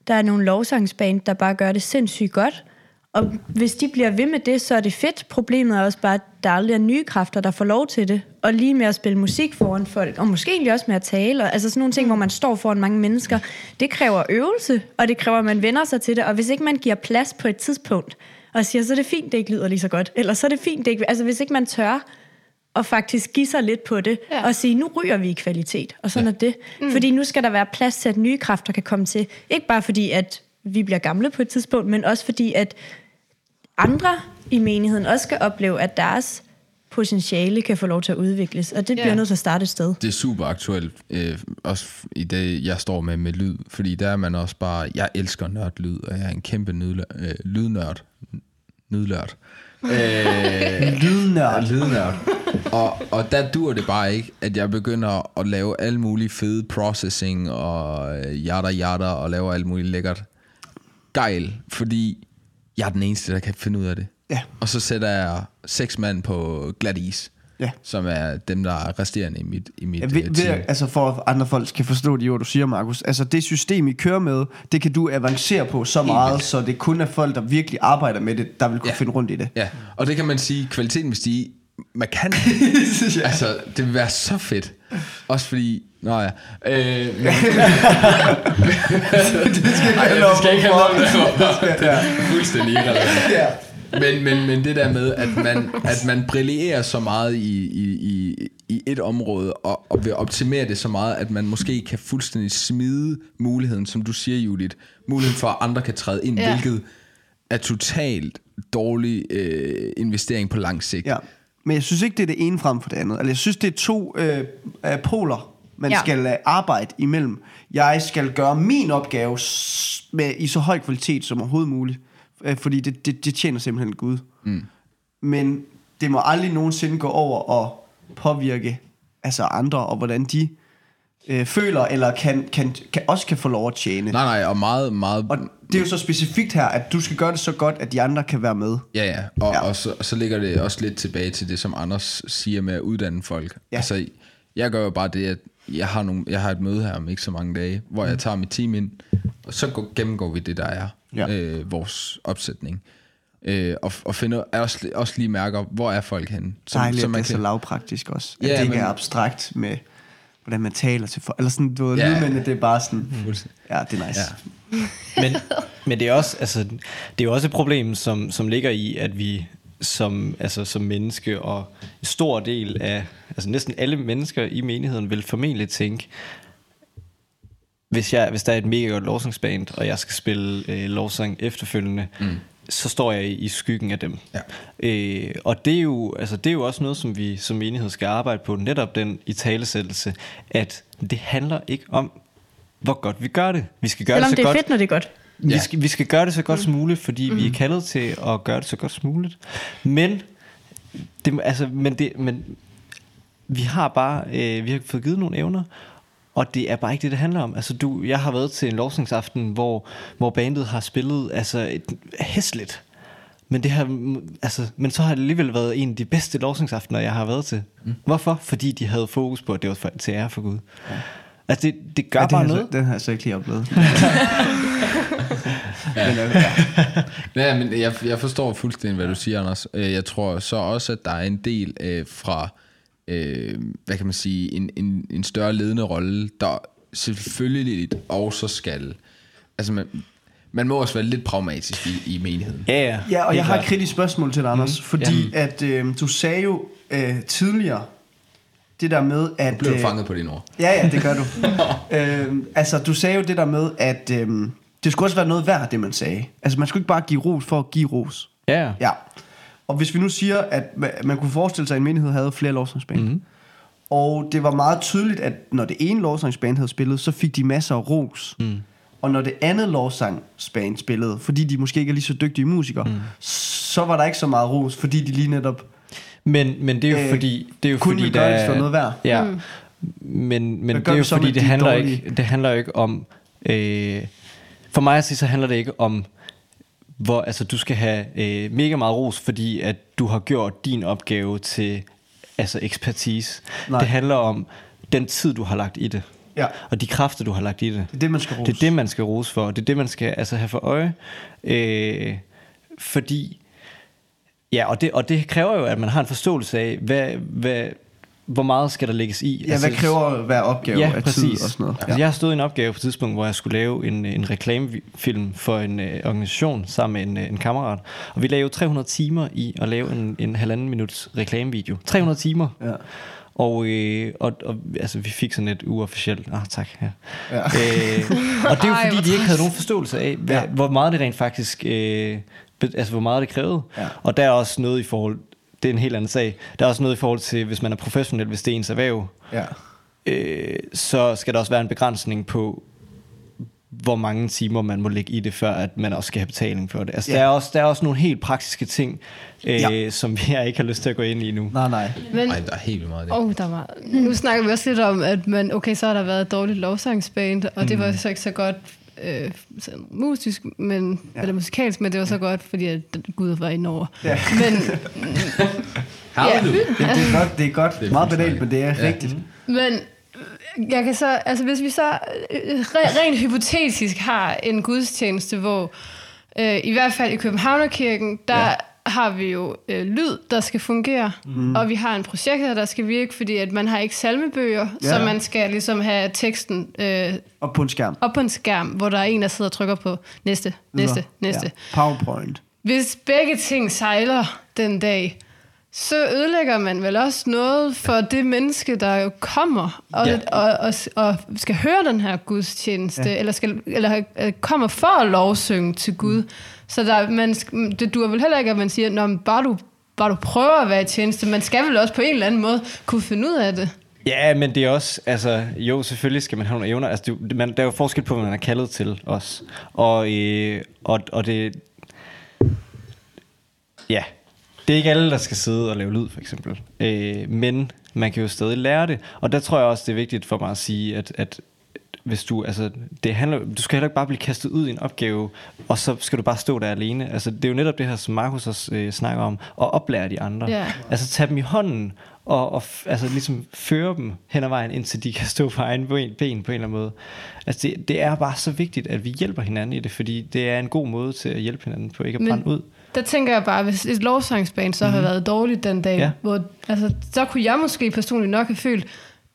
der er nogle lovsangsband, der bare gør det sindssygt godt. Og hvis de bliver ved med det, så er det fedt. Problemet er også bare, at der aldrig er nye kræfter, der får lov til det. Og lige med at spille musik foran folk, og måske egentlig også med at tale. Og, altså sådan nogle ting, hvor man står foran mange mennesker. Det kræver øvelse, og det kræver, at man vender sig til det. Og hvis ikke man giver plads på et tidspunkt, og siger, så er det fint, det ikke lyder lige så godt. Eller så er det fint, det ikke... Altså hvis ikke man tør og faktisk give sig lidt på det, ja. og sige, nu ryger vi i kvalitet, og sådan ja. er det. Mm. Fordi nu skal der være plads til, at nye kræfter kan komme til. Ikke bare fordi, at vi bliver gamle på et tidspunkt, men også fordi, at andre i menigheden også skal opleve, at deres potentiale kan få lov til at udvikles, og det bliver ja. nødt til at starte et sted. Det er super aktuelt, øh, også i det, jeg står med med lyd, fordi der er man også bare, jeg elsker nørdlyd, og jeg er en kæmpe nydl- øh, lydnørd. Nydlørd. øh, lydnørd. Lydnørd. Og, og der dur det bare ikke, at jeg begynder at lave alle mulige fede processing og jada jada og lave alt muligt lækkert gejl, fordi jeg er den eneste, der kan finde ud af det. Ja. Og så sætter jeg seks mand på glat is. Ja. Som er dem, der er resterende i mit, i mit ja, ved, øh, team. Ved, altså for at andre folk kan forstå de ord, du siger, Markus. Altså det system, I kører med, det kan du avancere på så meget, så det kun er folk, der virkelig arbejder med det, der vil kunne ja. finde rundt i det. Ja, og det kan man sige, kvaliteten vil stige man kan. ja. Altså, det vil være så fedt. Også fordi... Nå ja. Øh, men, det skal ikke handle om, det skal ikke handle om det. Det er fuldstændig irrelevant. Ja. Men, men, men det der med, at man, at man brillerer så meget i, i, i, i et område, og, og vil optimere det så meget, at man måske kan fuldstændig smide muligheden, som du siger, Judith, muligheden for, at andre kan træde ind, ja. hvilket er totalt dårlig øh, investering på lang sigt. Ja. Men jeg synes ikke, det er det ene frem for det andet. Altså, jeg synes, det er to øh, øh, poler, man ja. Skal øh, arbejde imellem. Jeg skal gøre min opgave s- med, i så høj kvalitet som overhovedet muligt. Øh, fordi det, det, det tjener simpelthen Gud. Mm. Men det må aldrig nogensinde gå over og påvirke altså andre, og hvordan de øh, føler, eller kan, kan, kan, også kan få lov at tjene. Nej, nej, og meget, meget... Og det er jo så specifikt her, at du skal gøre det så godt, at de andre kan være med. Ja, ja. Og, Ja. og så, så ligger det også lidt tilbage til det, som Anders siger med at uddanne folk. Ja. Altså, jeg gør jo bare det, at jeg har, nogle, jeg har et møde her om ikke så mange dage, hvor jeg tager mit team ind, og så går, gennemgår vi det, der er Ja. øh, vores opsætning. Øh, og, og finder også, også lige mærker, hvor er folk henne. Så, Dejligt, så man det er så lavpraktisk også. At Ja, det ikke men- er abstrakt med, hvordan man taler til folk. Eller sådan, du ved, Ja. lydmændene, det er bare sådan, Fuldstændig. ja, det er nice. Ja. Men, men det er også altså, det er også et problem, som, som ligger i, at vi som, altså, som menneske og en stor del af, altså næsten alle mennesker i menigheden vil formentlig tænke, hvis, jeg, hvis der er et mega godt lovsangsband, og jeg skal spille øh, lovsang efterfølgende, mm. Så står jeg i, i skyggen af dem. Ja. Øh, og det er, jo, altså, det er jo også noget, som vi som menighed skal arbejde på, netop den i talesættelse, at det handler ikke om, hvor godt vi gør det. Vi skal gøre Selvom det så det er godt. fedt, når det er godt. Vi, Ja. skal, vi skal gøre det så godt som muligt, fordi mm. vi er kaldet til at gøre det så godt som muligt. Men, det, altså, men, det, men vi har bare øh, vi har fået givet nogle evner, og det er bare ikke det, det handler om. Altså, du, jeg har været til en lovsningsaften, hvor, hvor bandet har spillet altså, et, hæsligt. Men, det har, altså, men så har det alligevel været en af de bedste lovsningsaftener, jeg har været til. Mm. Hvorfor? Fordi de havde fokus på, at det var for, til ære for Gud. Ja. Altså, det, det gør Ja, det bare har noget. Så, den har jeg så ikke lige oplevet. Ja. Men, øh, ja. Ja, men jeg, jeg forstår fuldstændig, hvad du siger, Anders. Øh, Jeg tror så også, at der er en del øh, fra, øh, hvad kan man sige, en, en, en større ledende rolle, der selvfølgelig også skal... Altså, man, man må også være lidt pragmatisk i, i menigheden. Ja, ja. ja, og jeg har et kritisk spørgsmål til dig, Anders. Mm. Fordi at øh, du sagde jo øh, tidligere, det der med, at... Blev du øh, fanget på dine ord? Ja, ja, det gør du. øhm, altså, du sagde jo det der med, at øhm, det skulle også være noget værd, det man sagde. Altså, man skulle ikke bare give ros for at give ros. Ja, ja. Og hvis vi nu siger, at ma- man kunne forestille sig, at en menighed havde flere lovsangsband, mm-hmm. og det var meget tydeligt, at når det ene lovsangsband havde spillet, så fik de masser af ros. Mm. Og når det andet lovsangsband spillede, fordi de måske ikke er lige så dygtige musikere, mm. så var der ikke så meget ros, fordi de lige netop Men, men det er jo Øh, fordi, det er jo kun fordi gøre det for noget værd. Ja. Mm. Men, men det er jo så fordi det de handler dårlige? ikke det handler jo ikke om øh, for mig at sige så handler det ikke om hvor altså du skal have øh, mega meget ros fordi at du har gjort din opgave til altså ekspertise. Nej. Det handler om den tid du har lagt i det. Ja. Og de kræfter du har lagt i det. Det er det, man skal rose. Det er det, man skal rose for. Det er det, man skal altså have for øje. Øh, fordi, ja, og det, og det kræver jo, at man har en forståelse af, hvad, hvad, hvor meget skal der lægges i. Ja, hvad kræver hver opgave ja, af præcis. tid og sådan noget? Altså, jeg har stået i en opgave på et tidspunkt, hvor jeg skulle lave en, en reklamefilm for en øh, organisation sammen med en, øh, en kammerat. Og vi lavede 300 timer i at lave en, en halvanden minuts reklamevideo. 300 timer. Ja. Og, øh, og, og altså, vi fik sådan et uofficielt, ah tak, ja. Ja. Øh, og det er jo Ej, fordi, de ikke havde nogen forståelse af, hvad, Ja. hvor meget det rent faktisk, øh, altså hvor meget det krævede. Ja. Og der er også noget i forhold, det er en helt anden sag, der er også noget i forhold til, hvis man er professionel, hvis det er ens erhverv, ja. øh, så skal der også være en begrænsning på, hvor mange timer man må lægge i det, før at man også skal have betaling for det. Altså, Ja. der, er også, der er også nogle helt praktiske ting, øh, Ja. som jeg ikke har lyst til at gå ind i nu. Nej, nej. Men, Nej, der er helt meget af det. oh, der var, nu snakker vi også lidt om, at man, okay, så har der været et dårligt lovsangsband, og det var så ikke så godt øh, sådan musisk, men, Ja. eller musikalsk, men det var så godt, fordi at Gud var indover. Ja. Men, Har Ja. du? Det, det er godt, det er godt. Det er Meget banalt, men det er Ja. rigtigt. men jeg kan så, altså hvis vi så øh, re, rent hypotetisk har en gudstjeneste, hvor øh, i hvert fald i Københavnerkirken, der Ja. Har vi jo øh, lyd, der skal fungere, mm. og vi har en projekter, der skal virke, fordi at man har ikke salmebøger, Ja. så man skal ligesom have teksten øh, Og på en skærm. op på en skærm, hvor der er en, der sidder og trykker på næste, næste, næste. Ja. PowerPoint. Hvis begge ting sejler den dag, så ødelægger man vel også noget for det menneske, der jo kommer og, Ja. og, og, og skal høre den her gudstjeneste, Ja. eller, skal, eller øh, kommer for at lovsynge til Gud. Mm. Så der, man, det dur vel heller ikke, at man siger, Nå, bare du bare du prøver at være i tjeneste, man skal vel også på en eller anden måde kunne finde ud af det. Ja, men det er også, altså, jo, selvfølgelig skal man have nogle evner. Altså, det, man, der er jo forskel på, hvad man er kaldet til også. Og, øh, og, og det, ja, det er ikke alle, der skal sidde og lave lyd, for eksempel. Øh, men man kan jo stadig lære det. Og der tror jeg også, det er vigtigt for mig at sige, at, at hvis du, altså, det handler, du skal heller ikke bare blive kastet ud i en opgave, og så skal du bare stå der alene. Altså, det er jo netop det her, som Markus også øh, snakker om, at oplære de andre. Ja. Altså, tage dem i hånden, og, og altså, ligesom føre dem hen ad vejen, indtil de kan stå på egen ben, ben på en eller anden måde. Altså, det, det er bare så vigtigt, at vi hjælper hinanden i det, fordi det er en god måde til at hjælpe hinanden på, ikke at Men- brænde ud. Der tænker jeg bare, hvis et lovsangsband så mm-hmm. har været dårligt den dag, Ja. hvor, altså, så kunne jeg måske personligt nok have følt,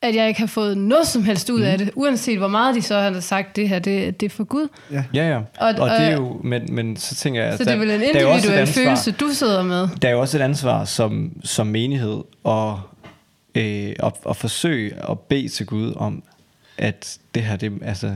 at jeg ikke har fået noget som helst ud mm. af det, uanset hvor meget de så har sagt, det her, det, det er for Gud. Ja. Ja, ja. Og, Og- og det er og- jo, men, men så tænker jeg, Så der, det er vel en er individuel ansvar- følelse, du sidder med. Der er jo også et ansvar som, som menighed at, øh, at, at forsøge at bede til Gud om, at det her, det, altså,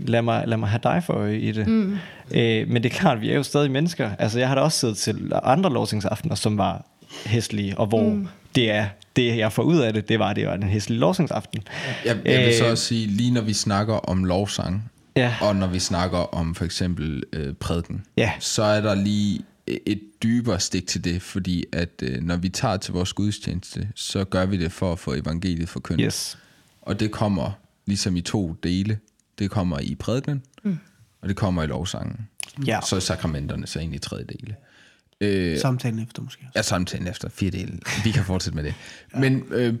lad mig, lad mig have dig for øje i det. Mm. Øh, men det er klart, vi er jo stadig mennesker. Altså, jeg har da også siddet til andre lovsingsaftener, som var hæslige, og hvor mm. det er det, jeg får ud af det, det var, det var en hæslig lovsingsaften. Jeg, jeg vil så Øh, også sige, lige når vi snakker om lovsang, Ja. og når vi snakker om for eksempel øh, prædiken, Ja. så er der lige et dybere stik til det, fordi at øh, når vi tager til vores gudstjeneste, så gør vi det for at få evangeliet forkyndt. Yes. Og det kommer ligesom i to dele. Det kommer i prædikenen, mm. og det kommer i lovsangen. Ja. Så er sakramenterne så egentlig i tredje dele. Øh, Samtalen efter måske. Ja, samtalen efter fire dele. Vi kan fortsætte med det. ja. Men øh,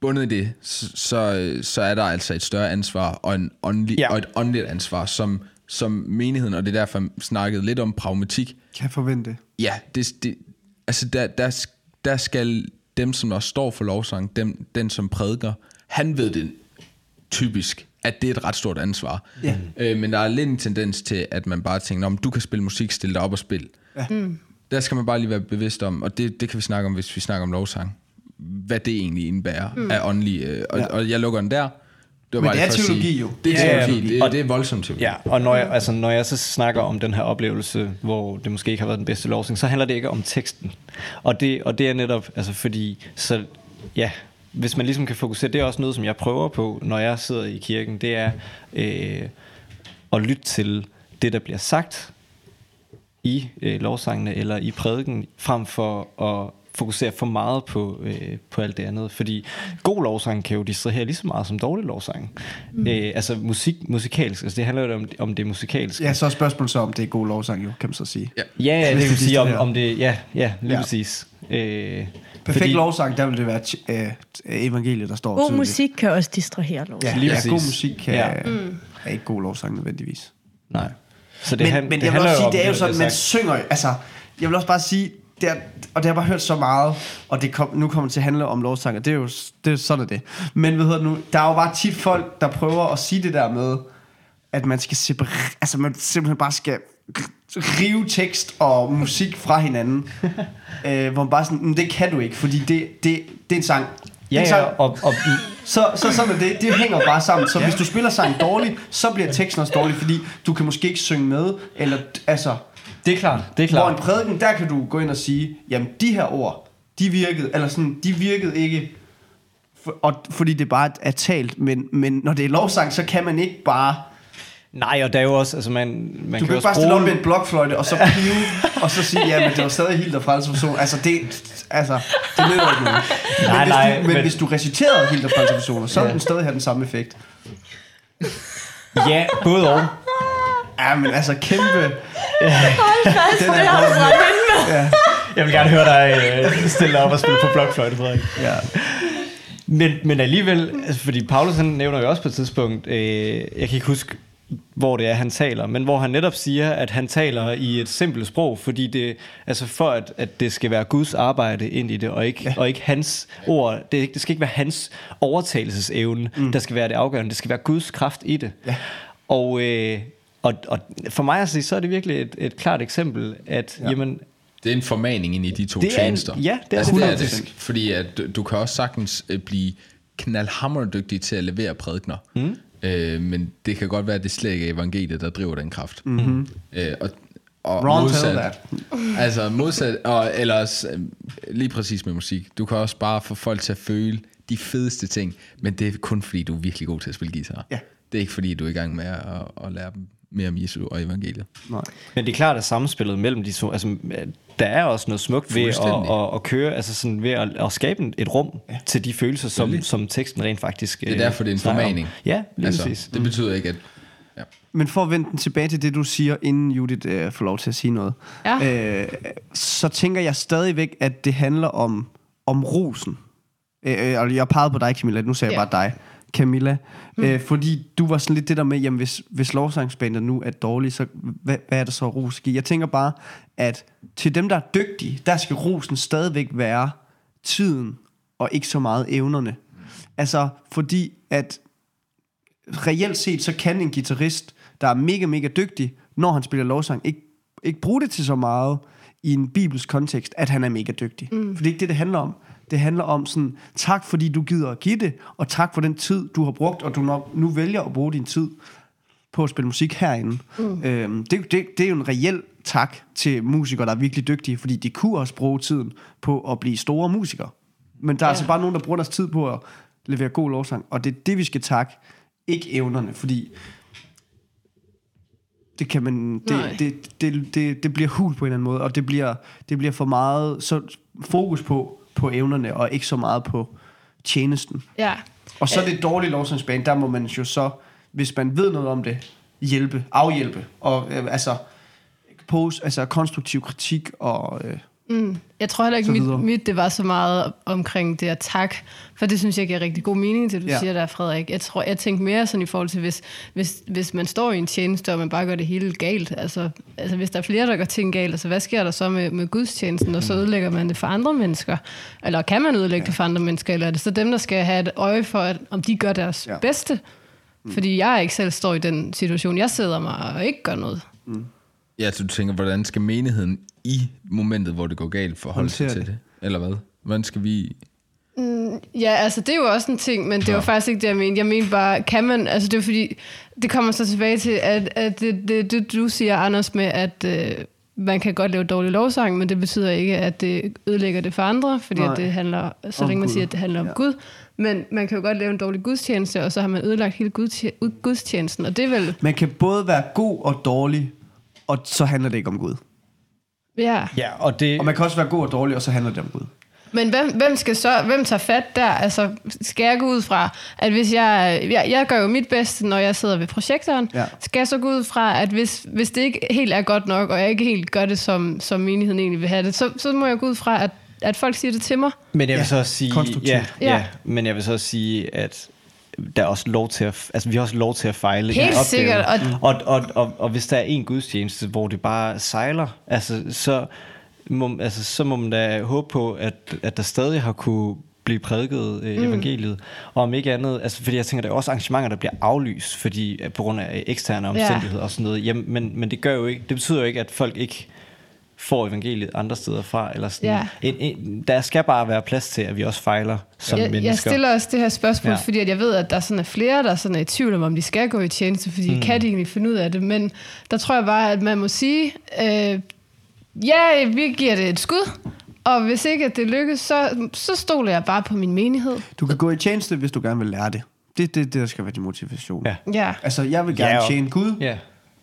bundet i det, så, så, så er der altså et større ansvar og, en åndelig, Ja. og et åndeligt ansvar, som, som menigheden, og det er derfor, jeg snakkede lidt om pragmatik. Kan jeg forvente. Ja, det, det, altså der, der, der skal dem, som også står for lovsang, dem, den som prædiker, han ved det typisk, at det er et ret stort ansvar. Ja. Øh, men der er lidt en tendens til, at man bare tænker, om du kan spille musik, stille dig op og spille. Ja. Mm. Der skal man bare lige være bevidst om, og det, det kan vi snakke om, hvis vi snakker om lovsang, hvad det egentlig indebærer mm. af åndelig, øh, og, Ja. og jeg lukker den der. Det var Men bare det er teologi sige, jo. Det er Ja, teologi, det, det er voldsomt teologi. Ja, og når jeg, altså, når jeg så snakker om den her oplevelse, hvor det måske ikke har været den bedste lovsang, så handler det ikke om teksten. Og det, og det er netop, altså fordi, så ja, hvis man ligesom kan fokusere, det er også noget, som jeg prøver på, når jeg sidder i kirken, det er øh, at lytte til det, der bliver sagt i øh, lovsangene eller i prædiken, frem for at fokusere for meget på, øh, på alt det andet. Fordi god lovsang kan jo distrahere lige så meget som dårlig lovsang. Mm. Øh, altså musik, musikalsk, altså det handler jo om, om det musikalske. Ja, så er spørgsmålet så, om det er god lovsang, jo, kan man så sige. Ja. Ja, ja, det kan det sige om, om det, ja, ja, lige ja. præcis. Øh, Perfekt fordi- lovsang, der vil det være øh, evangeliet, der står God tydeligt. musik kan også distrahere lov. Ja, Lige ja god musik kan, Ja. ja. er ikke god lovsang nødvendigvis. Nej. Så det, men, han, men det jeg vil også sige, om det er jo sådan, man synger altså, jeg vil også bare sige, det er, og det har jeg bare hørt så meget, og det kom, nu kommer det til at handle om lovsang, og det er jo det er sådan er det. Men hvad hedder det nu, der er jo bare tit folk, der prøver at sige det der med, at man skal separere, altså man simpelthen bare skal rive tekst og musik fra hinanden. øh, hvor man bare sådan, "Men det kan du ikke, fordi det, det, det er en sang. Ja, ja, og, og, Så, så sådan er det. Det hænger bare sammen. Så hvis du spiller sangen dårligt, så bliver teksten også dårlig, fordi du kan måske ikke synge med, eller altså... det er klart, det er Hvor en klart. prædiken, der kan du gå ind og sige, jamen de her ord, de virkede, eller sådan, de virkede ikke, for, og, fordi det bare er talt, men, men når det er lovsang, så kan man ikke bare, Nej, og der er jo også, altså man, man du kan kan også bare stille op bruge... med en blokfløjte, og så pive, og så sige, ja, men det var stadig helt og frelse person. Altså, det, altså, det nytter ikke noget. Men, Nej, hvis, nej, du, men, men- hvis du reciterede helt og frelse personer, så ville den stadig have den samme effekt. Ja, både og. Ja, men altså, kæmpe... Fast, Den er det har du godt. ramt ind med. Ja, Jeg vil gerne høre dig øh, stille op og spille på blokfløjte, Frederik. ja. Men, men alligevel, altså fordi Paulus han nævner jo også på et tidspunkt, øh, jeg kan ikke huske, hvor det er, han taler, men hvor han netop siger, at han taler i et simpelt sprog, fordi det, altså for at, at det skal være Guds arbejde ind i det, og ikke, ja. og ikke hans ord, det, det skal ikke være hans overtagelsesevne, mm. der skal være det afgørende, det skal være Guds kraft i det. Ja. Og, øh, og, og for mig at sige, så er det virkelig et, et klart eksempel, at ja. jamen, det er en formaning ind i de to det tjenester. En, ja, det er, altså, det, er det. Fordi at du, du kan også sagtens øh, blive knaldhammerdygtig til at levere prædikner. Mm. Øh, men det kan godt være, at det slet ikke er evangeliet, der driver den kraft. Mm-hmm. Øh, og, og Ron modsat, that. altså modsat, og ellers øh, lige præcis med musik. Du kan også bare få folk til at føle de fedeste ting, men det er kun fordi, du er virkelig god til at spille guitar. Ja. Det er ikke fordi, du er i gang med at, at lære dem mere om Jesu og evangeliet. Nej. Men det er klart, at samspillet mellem de to, altså, der er også noget smukt ved at, at, at køre, altså sådan ved at, at skabe et rum ja. til de følelser, som, som teksten rent faktisk Det er derfor, det er en formaning. Ja, lige altså, præcis. Det betyder ikke, at... Ja. Men for at vende den tilbage til det, du siger, inden Judith øh, får lov til at sige noget, ja. øh, så tænker jeg stadigvæk, at det handler om, om rosen. Øh, øh og jeg pegede på dig, Camilla, nu sagde ja. jeg bare dig. Camilla. Mm. Øh, fordi du var sådan lidt det der med, jamen hvis, hvis lovsangsbandet nu er dårlige, så hvad, hvad er der så ros Jeg tænker bare, at til dem, der er dygtige, der skal rosen stadigvæk være tiden, og ikke så meget evnerne. Altså, fordi at reelt set, så kan en guitarist, der er mega, mega dygtig, når han spiller lovsang, ikke, ikke bruge det til så meget i en bibelsk kontekst, at han er mega dygtig. Mm. For det er ikke det, det handler om. Det handler om sådan, tak fordi du gider at give det, og tak for den tid, du har brugt, og du nok, nu vælger at bruge din tid på at spille musik herinde. Mm. Øhm, det, det, det er jo en reel tak til musikere, der er virkelig dygtige, fordi de kunne også bruge tiden på at blive store musikere. Men der er ja. altså bare nogen, der bruger deres tid på at levere god lovsang, og det er det, vi skal takke, ikke evnerne, fordi det kan man det, det, det, det, det bliver hul på en eller anden måde og det bliver det bliver for meget så fokus på på evnerne, og ikke så meget på tjenesten. Ja. Og så er det dårlige lovsangsbane, der må man jo så, hvis man ved noget om det, hjælpe, afhjælpe, og øh, altså, pose, altså konstruktiv kritik og øh, Mm. Jeg tror heller ikke, mit, mit det var så meget omkring det at tak, for det synes jeg giver rigtig god mening, det du ja. siger der, Frederik. Jeg tror, jeg tænkte mere sådan i forhold til, hvis, hvis, hvis man står i en tjeneste, og man bare gør det hele galt. Altså, altså hvis der er flere, der gør ting galt, altså hvad sker der så med, med gudstjenesten, og så mm. ødelægger man det for andre mennesker? Eller kan man ødelægge ja. det for andre mennesker, eller er det så dem, der skal have et øje for, at, om de gør deres ja. bedste? Mm. Fordi jeg ikke selv står i den situation. Jeg sidder mig og ikke gør noget. Mm. Ja, så du tænker, hvordan skal menigheden i momentet, hvor det går galt, forholde sig til det. det? Eller hvad? Hvordan skal vi... Mm, ja, altså det er jo også en ting, men det var faktisk ikke det, jeg mente. Jeg mente bare, kan man... Altså det er fordi, det kommer så tilbage til, at, at det, det, det, du siger, Anders, med at... Øh, man kan godt lave dårlig lovsang, men det betyder ikke, at det ødelægger det for andre, fordi at det handler, så længe man siger, at det handler om ja. Gud. Men man kan jo godt lave en dårlig gudstjeneste, og så har man ødelagt hele gudstjenesten, og det er vel... Man kan både være god og dårlig, og så handler det ikke om Gud. Ja. ja og, det... og man kan også være god og dårlig, og så handler det om Gud. Men hvem, hvem skal så, hvem tager fat der? Altså, skal jeg gå ud fra, at hvis jeg, jeg, jeg gør jo mit bedste, når jeg sidder ved projektoren, ja. skal jeg så gå ud fra, at hvis, hvis det ikke helt er godt nok, og jeg ikke helt gør det, som, som menigheden egentlig vil have det, så, så må jeg gå ud fra, at, at folk siger det til mig. Men jeg vil ja. så sige, ja, ja, ja, men jeg vil så sige, at der er også lov til at, altså vi har også lov til at fejle Helt i sikkert. Og, og, og, og, og, hvis der er en gudstjeneste, hvor det bare sejler, altså så må, altså, så må man da håbe på, at, at der stadig har kunne blive prædiket øh, mm. evangeliet. Og om ikke andet, altså fordi jeg tænker, der er også arrangementer, der bliver aflyst, fordi på grund af eksterne omstændigheder ja. og sådan noget. Jamen, men, men det gør jo ikke, det betyder jo ikke, at folk ikke får evangeliet andre steder fra. Eller sådan. Ja. En, en, der skal bare være plads til, at vi også fejler som jeg, mennesker. Jeg stiller også det her spørgsmål, ja. fordi at jeg ved, at der sådan er flere, der sådan er i tvivl om, om de skal gå i tjeneste, fordi mm. kan de egentlig finde ud af det. Men der tror jeg bare, at man må sige, øh, ja, vi giver det et skud, og hvis ikke at det lykkes, så, så stoler jeg bare på min menighed. Du kan gå i tjeneste, hvis du gerne vil lære det. Det er det, det, der skal være din motivation. Ja. ja. Altså, jeg vil gerne ja, og, tjene Gud. Ja.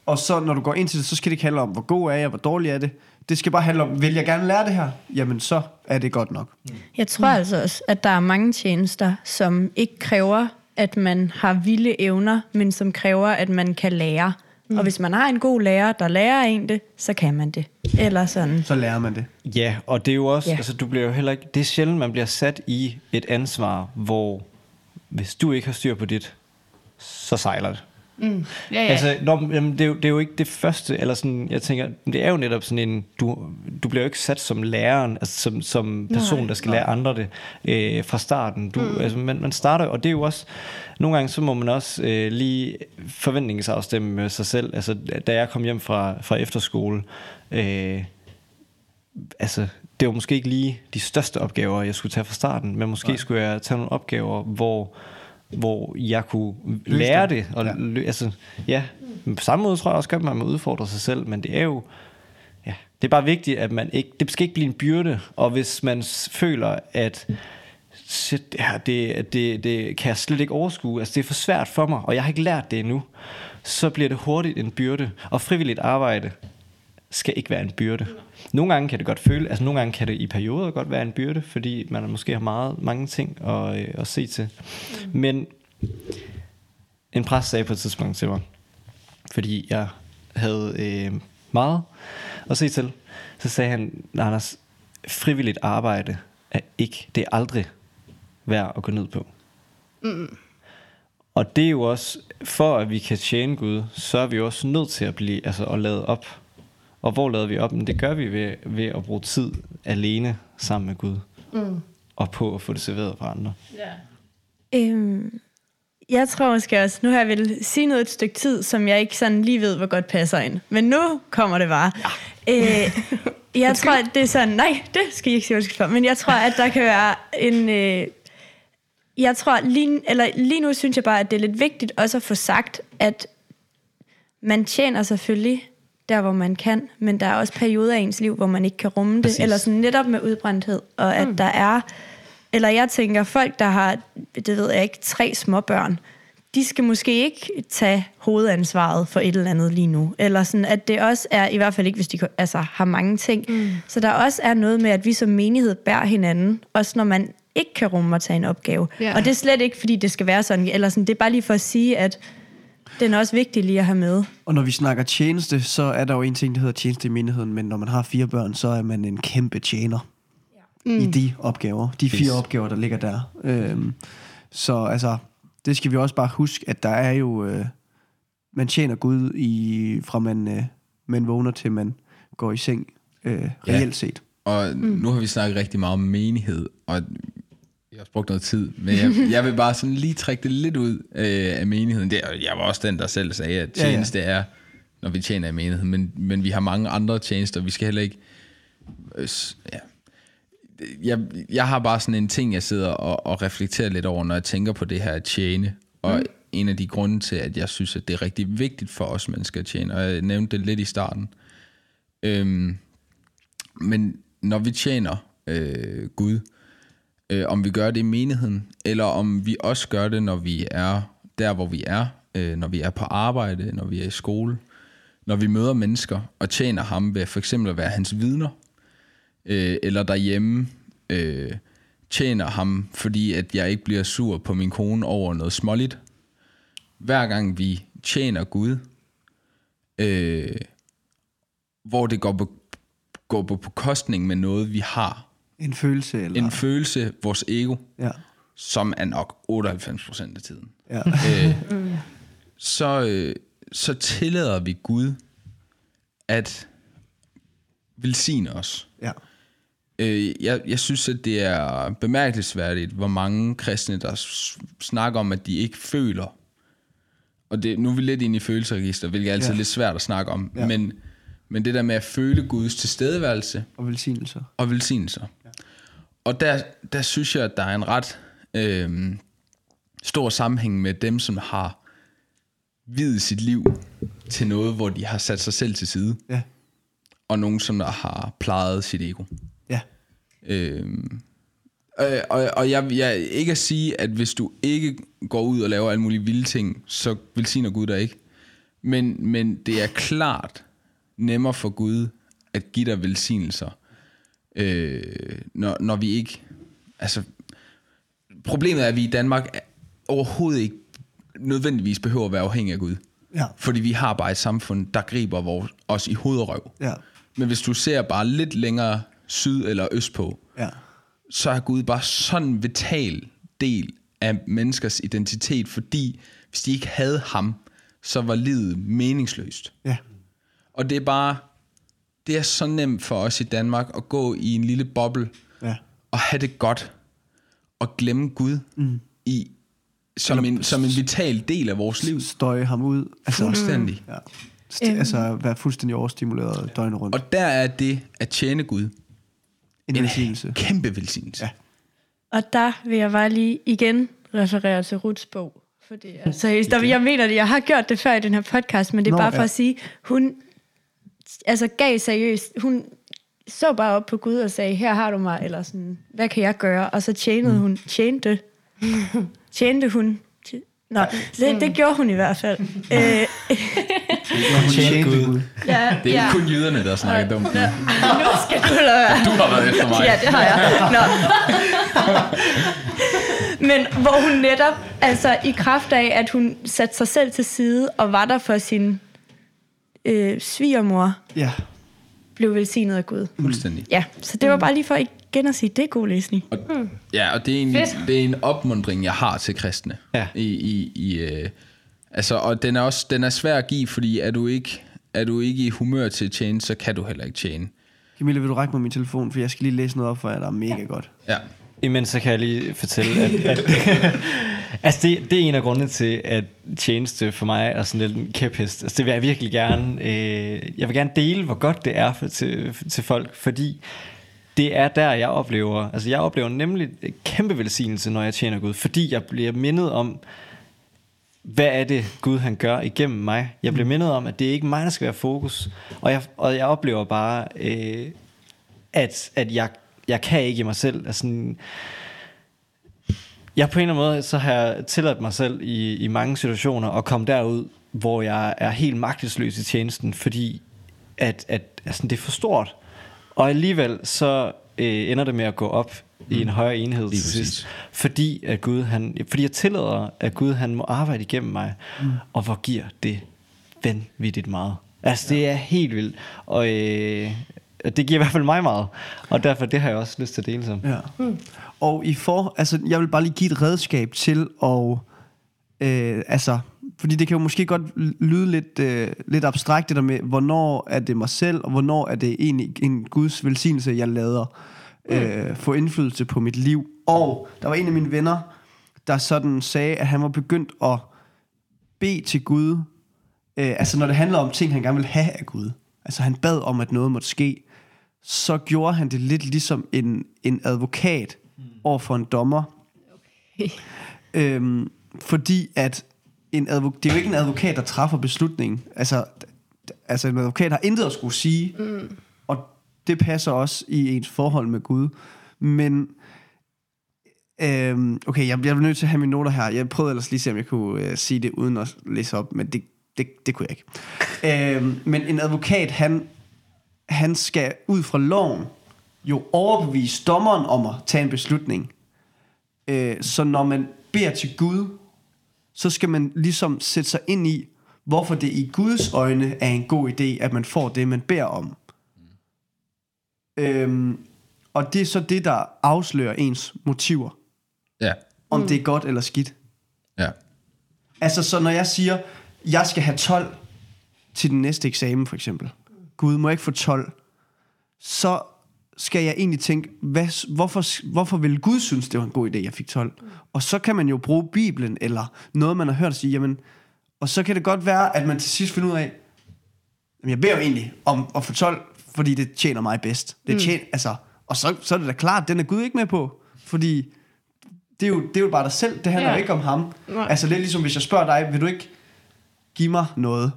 Og så når du går ind til det, så skal det ikke handle om, hvor god er jeg, hvor dårlig er det. Det skal bare handle om, vil jeg gerne lære det her? Jamen, så er det godt nok. Jeg tror mm. altså også, at der er mange tjenester, som ikke kræver, at man har vilde evner, men som kræver, at man kan lære. Mm. Og hvis man har en god lærer, der lærer en det, så kan man det. Eller sådan. Så lærer man det. Ja, og det er jo også, ja. altså du bliver jo heller ikke, det er sjældent, man bliver sat i et ansvar, hvor hvis du ikke har styr på dit, så sejler det. Mm. Ja, ja. Altså, når, jamen, det, er jo, det er jo ikke det første, eller sådan, jeg tænker, det er jo netop sådan en, du, du bliver jo ikke sat som læreren, altså som, som person, Nej, der skal lære andre det øh, fra starten. Du, mm. altså, man, man starter, og det er jo også, nogle gange så må man også øh, lige forventningsafstemme med sig selv. Altså, da jeg kom hjem fra, fra efterskole, øh, altså, det var måske ikke lige de største opgaver, jeg skulle tage fra starten, men måske Nej. skulle jeg tage nogle opgaver, hvor hvor jeg kunne lære det. Og ja. Lø, altså, ja, på samme måde tror jeg også godt, at man må udfordre sig selv, men det er jo, ja, det er bare vigtigt, at man ikke, det skal ikke blive en byrde, og hvis man føler, at shit, ja, det, det, det kan jeg slet ikke overskue, altså det er for svært for mig, og jeg har ikke lært det endnu, så bliver det hurtigt en byrde, og frivilligt arbejde skal ikke være en byrde. Nogle gange kan det godt føle, altså nogle gange kan det i perioder godt være en byrde, fordi man måske har meget, mange ting at, øh, at se til. Mm. Men en præst sagde på et tidspunkt til mig, fordi jeg havde øh, meget at se til, så sagde han, Anders, frivilligt arbejde er ikke, det er aldrig værd at gå ned på. Mm. Og det er jo også, for at vi kan tjene Gud, så er vi også nødt til at blive, altså at lade op og hvor lader vi op? Men det gør vi ved, ved at bruge tid alene sammen med Gud. Mm. Og på at få det serveret for andre. Ja. Øhm, jeg tror måske også, nu har jeg vel sige noget et stykke tid, som jeg ikke sådan lige ved, hvor godt passer ind. Men nu kommer det bare. Ja. Øh, jeg tror, at det er sådan, nej, det skal I ikke sige for, men jeg tror, at der kan være en... Øh, jeg tror, lige, eller lige nu synes jeg bare, at det er lidt vigtigt også at få sagt, at man tjener selvfølgelig der, hvor man kan, men der er også perioder af ens liv, hvor man ikke kan rumme det, Præcis. eller sådan netop med udbrændthed, og at mm. der er, eller jeg tænker, folk, der har, det ved jeg ikke, tre små børn, de skal måske ikke tage hovedansvaret for et eller andet lige nu. Eller sådan, at det også er, i hvert fald ikke, hvis de altså, har mange ting. Mm. Så der også er noget med, at vi som menighed bærer hinanden, også når man ikke kan rumme at tage en opgave. Yeah. Og det er slet ikke, fordi det skal være sådan, eller sådan, det er bare lige for at sige, at den er også vigtig lige at have med. Og når vi snakker tjeneste, så er der jo en ting, der hedder tjeneste i menigheden, men når man har fire børn, så er man en kæmpe tjener ja. mm. i de opgaver, de fire yes. opgaver, der ligger der. Øhm, så altså, det skal vi også bare huske, at der er jo, øh, man tjener Gud i, fra man, øh, man vågner til man går i seng, øh, reelt ja. set. Og mm. nu har vi snakket rigtig meget om menighed, og jeg har brugt noget tid, men jeg, jeg vil bare sådan lige trække det lidt ud øh, af menigheden. Det, jeg var også den, der selv sagde, at tjeneste ja, ja. er, når vi tjener i menigheden, men, men vi har mange andre tjenester, vi skal heller ikke... Øh, ja. jeg, jeg har bare sådan en ting, jeg sidder og, og reflekterer lidt over, når jeg tænker på det her at tjene, og mm. en af de grunde til, at jeg synes, at det er rigtig vigtigt for os mennesker at tjene, og jeg nævnte det lidt i starten. Øhm, men når vi tjener øh, Gud, øh, om vi gør det i menigheden, eller om vi også gør det, når vi er der, hvor vi er, øh, når vi er på arbejde, når vi er i skole, når vi møder mennesker og tjener ham ved for eksempel at være hans vidner, øh, eller derhjemme øh, tjener ham, fordi at jeg ikke bliver sur på min kone over noget småligt. Hver gang vi tjener Gud, øh, hvor det går på, går på bekostning med noget, vi har, en følelse? Eller? En følelse, vores ego, ja. som er nok 98% af tiden. Ja. øh, så, øh, så tillader vi Gud at velsigne os. Ja. Øh, jeg, jeg synes, at det er bemærkelsesværdigt, hvor mange kristne, der snakker om, at de ikke føler. Og det, nu er vi lidt inde i følelseregister, hvilket er altid ja. lidt svært at snakke om. Ja. Men, men det der med at føle Guds tilstedeværelse. Og velsignelser. Og velsignelser og der, der synes jeg, at der er en ret øh, stor sammenhæng med dem, som har videt sit liv til noget, hvor de har sat sig selv til side. Ja. Og nogen, som der har plejet sit ego. Ja. Øh, og, og, og jeg, jeg ikke at sige, at hvis du ikke går ud og laver alle mulige vilde ting, så velsigner Gud dig ikke. Men, men det er klart nemmere for Gud at give dig velsignelser, øh, når, når vi ikke... Altså, problemet er, at vi i Danmark overhovedet ikke nødvendigvis behøver at være afhængige af Gud. Ja. Fordi vi har bare et samfund, der griber vores, os i hoved og røv. Ja. Men hvis du ser bare lidt længere syd eller øst på, ja. så er Gud bare sådan en vital del af menneskers identitet, fordi hvis de ikke havde ham, så var livet meningsløst. Ja. Og det er bare, det er så nemt for os i Danmark at gå i en lille boble Ja. og have det godt og glemme Gud mm. i, som, en, som en vital del af vores liv. Støje ham ud. Altså, Fuldstændig. Ja. St- Øhm. altså være fuldstændig overstimuleret døgnet rundt. Og der er det at tjene Gud en velsignelse. kæmpe velsignelse. Ja. Ja. Og der vil jeg bare lige igen referere til Ruths bog. For det er seriøst. Der, jeg mener det, jeg har gjort det før i den her podcast, men det er Nå, bare for ja. at sige, hun altså gav seriøst, hun så bare op på Gud og sagde, her har du mig, eller sådan, hvad kan jeg gøre? Og så tjenede Mm. hun, tjente, tjente hun. Nå, det, det gjorde hun i hvert fald. Øh, Hun tjente Gud. Ja, Det er ja. jo kun jyderne, der snakker dumt. Ja. Nu skal du lade være. Du har været efter mig. Ja, det har jeg. Nå. Men hvor hun netop, altså i kraft af, at hun satte sig selv til side og var der for sin øh, svigermor, Ja. blev velsignet af Gud. Fuldstændig. Ja, så det var bare lige for igen at sige, det er god læsning. Og, ja, og det er, egentlig, Fedt. det er en opmundring, jeg har til kristne. Ja. I, i, i, øh, altså, og den er også den er svær at give, fordi er du ikke, er du ikke i humør til at tjene, så kan du heller ikke tjene. Camilla, vil du række mig min telefon, for jeg skal lige læse noget op for jer, der er mega godt. Ja. Imens så kan jeg lige fortælle, at, at altså det, det er en af grundene til, at tjeneste for mig er sådan lidt en kæphest. Altså det vil jeg virkelig gerne, øh, jeg vil gerne dele, hvor godt det er for, til, til folk, fordi det er der, jeg oplever, altså jeg oplever nemlig kæmpe velsignelse, når jeg tjener Gud, fordi jeg bliver mindet om, hvad er det Gud han gør igennem mig. Jeg bliver mindet om, at det er ikke mig, der skal være fokus, og jeg, og jeg oplever bare, øh, at, at jeg, jeg kan ikke i mig selv. Altså, jeg på en eller anden måde, så har jeg tilladt mig selv i, i mange situationer at komme derud, hvor jeg er helt magtesløs i tjenesten, fordi at, at altså, det er for stort. Og alligevel så øh, ender det med at gå op i en højere enhed til præcis. sidst. Fordi, at Gud, han, fordi jeg tillader, at Gud han må arbejde igennem mig. Mm. Og hvor giver det vanvittigt meget. Altså det er helt vildt. Og øh, det giver i hvert fald mig meget. Og derfor det har jeg også lyst til at dele som. Ja. Mm. Og i for, altså, jeg vil bare lige give et redskab til at, øh, altså, fordi det kan jo måske godt lyde lidt, øh, lidt abstrakt det der med, hvornår er det mig selv, og hvornår er det egentlig en Guds velsignelse, jeg lader øh, få indflydelse på mit liv. Og der var en af mine venner, der sådan sagde, at han var begyndt at bede til Gud, øh, altså når det handler om ting, han gerne vil have af Gud. Altså han bad om, at noget måtte ske så gjorde han det lidt ligesom en, en advokat over for en dommer. Okay. Øhm, fordi at en advok- det er jo ikke en advokat, der træffer beslutningen. Altså, altså en advokat har intet at skulle sige, mm. og det passer også i ens forhold med Gud. Men, øhm, okay, jeg bliver nødt til at have mine noter her. Jeg prøvede ellers lige at se, om jeg kunne øh, sige det uden at læse op, men det, det, det kunne jeg ikke. øhm, men en advokat, han, han skal ud fra loven jo overbevise dommeren om at tage en beslutning. Øh, så når man beder til Gud, så skal man ligesom sætte sig ind i, hvorfor det i Guds øjne er en god idé, at man får det, man beder om. Øhm, og det er så det, der afslører ens motiver. Ja. Om mm. det er godt eller skidt. Ja. Altså, så når jeg siger, jeg skal have 12 til den næste eksamen, for eksempel. Gud, må jeg ikke få 12? Så skal jeg egentlig tænke, hvad, hvorfor, hvorfor vil Gud synes, det var en god idé, jeg fik 12? Og så kan man jo bruge Bibelen, eller noget, man har hørt sige, jamen, og så kan det godt være, at man til sidst finder ud af, jamen, jeg beder jo egentlig om at få 12, fordi det tjener mig bedst. Det tjener, mm. altså, og så, så er det da klart, den er Gud ikke med på, fordi det er jo, det er jo bare dig selv, det handler Ja. ikke om ham. Nej. Altså lidt ligesom, hvis jeg spørger dig, vil du ikke give mig noget?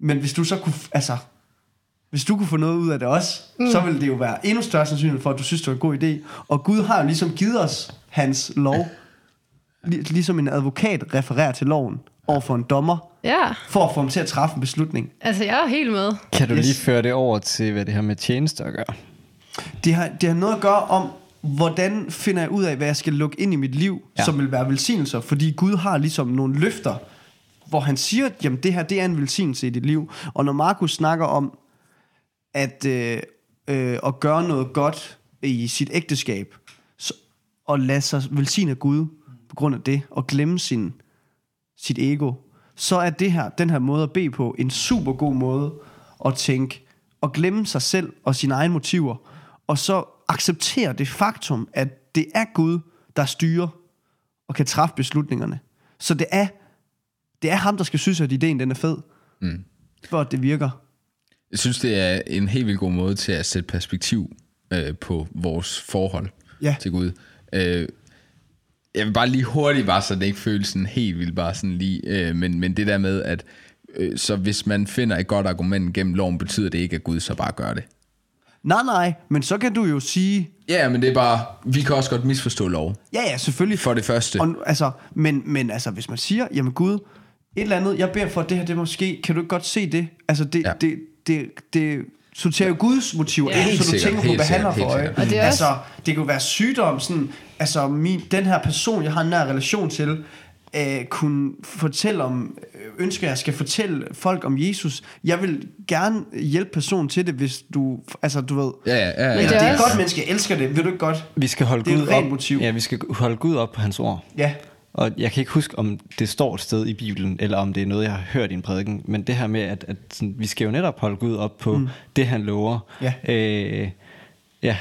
Men hvis du så kunne, altså, hvis du kunne få noget ud af det også, mm. så ville det jo være endnu større sandsynlighed for, at du synes, det var en god idé. Og Gud har jo ligesom givet os hans lov, Lig- ligesom en advokat refererer til loven over for en dommer, Ja, for at få ham til at træffe en beslutning. altså jeg er helt med. Kan du Yes. lige føre det over til, hvad det har med tjenester at gøre? Det har, det har noget at gøre om, hvordan finder jeg ud af, hvad jeg skal lukke ind i mit liv. Ja. som vil være velsignelser. Fordi Gud har ligesom nogle løfter, hvor han siger, jamen det her, det er en velsignelse i dit liv. Og når Markus snakker om, at, øh, øh, at gøre noget godt i sit ægteskab, så, og lade sig velsigne af Gud på grund af det, og glemme sin, sit ego, så er det her, den her måde at bede på, en super god måde at tænke og glemme sig selv og sine egne motiver, og så acceptere det faktum, at det er Gud, der styrer og kan træffe beslutningerne. Så det er, det er ham, der skal synes, at ideen den er fed, mm. for at det virker. Jeg synes, det er en helt vildt god måde til at sætte perspektiv øh, på vores forhold Ja. til Gud. Øh, jeg vil bare lige hurtigt, bare så det ikke føles sådan helt vildt, bare sådan lige, øh, men, men det der med, at øh, så hvis man finder et godt argument gennem loven, betyder det ikke, at Gud så bare gør det. Nej, nej, men så kan du jo sige, Ja, men det er bare, vi kan også godt misforstå lov. ja, ja, selvfølgelig. For det første. Og, altså, men, men altså, hvis man siger, jamen Gud, et eller andet, jeg beder for, at det her, det måske, kan du ikke godt se det? Altså, det, Ja. det, det, det sorterer jo Guds motiver Ja. ind, så du sikkert, tænker på, hvad han har for øje. Og det altså, det kan jo være sygdom, sådan, altså, min, den her person, jeg har en nær relation til, øh, kunne fortælle om, øh, ønsker jeg skal fortælle folk om Jesus. Jeg vil gerne hjælpe personen til det, hvis du, altså du ved, Ja, ja, ja. ja. det det er er også- godt menneske, jeg elsker det, vil du ikke godt? Vi skal holde Det er Gud et rent op. motiv. Ja, vi skal holde Gud op på hans ord. Ja, Og jeg kan ikke huske, om det står et sted i Bibelen, eller om det er noget, jeg har hørt i en prædiken, men det her med, at, at sådan, vi skal jo netop holde Gud op på mm. det, han lover. Ja. Øh, ja,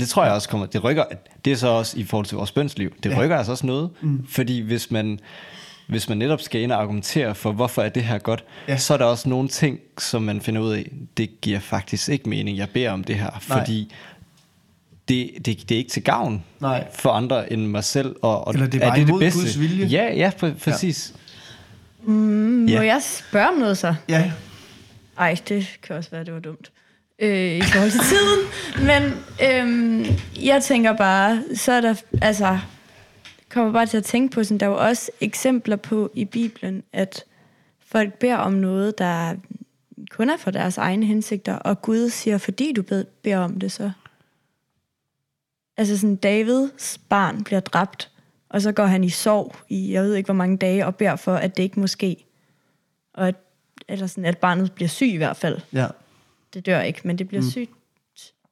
det tror jeg også kommer, det rykker, det er så også i forhold til vores bønsliv, det Ja. rykker altså også noget, mm. fordi hvis man, hvis man netop skal ind og argumentere for, hvorfor er det her godt, Ja. så er der også nogle ting, som man finder ud af, det giver faktisk ikke mening, jeg beder om det her, Nej. fordi det, det, det er ikke til gavn Nej. for andre end mig selv. Og, og Eller det er bare imod Guds vilje. Ja, ja, præ- præcis. Må Ja. jeg spørge om noget så? ja, Ej, det kan også være, det var dumt. Øh, I forhold til tiden. Men øhm, jeg tænker bare, så er der, altså, kommer bare til at tænke på, sådan, der er jo også eksempler på i Bibelen, at folk beder om noget, der kun er for deres egne hensigter, og Gud siger, fordi du bed- beder om det, så... Altså sådan, Davids barn bliver dræbt, og så går han i sorg i, jeg ved ikke hvor mange dage, og beder for, at det ikke må ske. Og at, eller sådan, at barnet bliver syg i hvert fald. ja. Det dør ikke, men det bliver mm. sygt.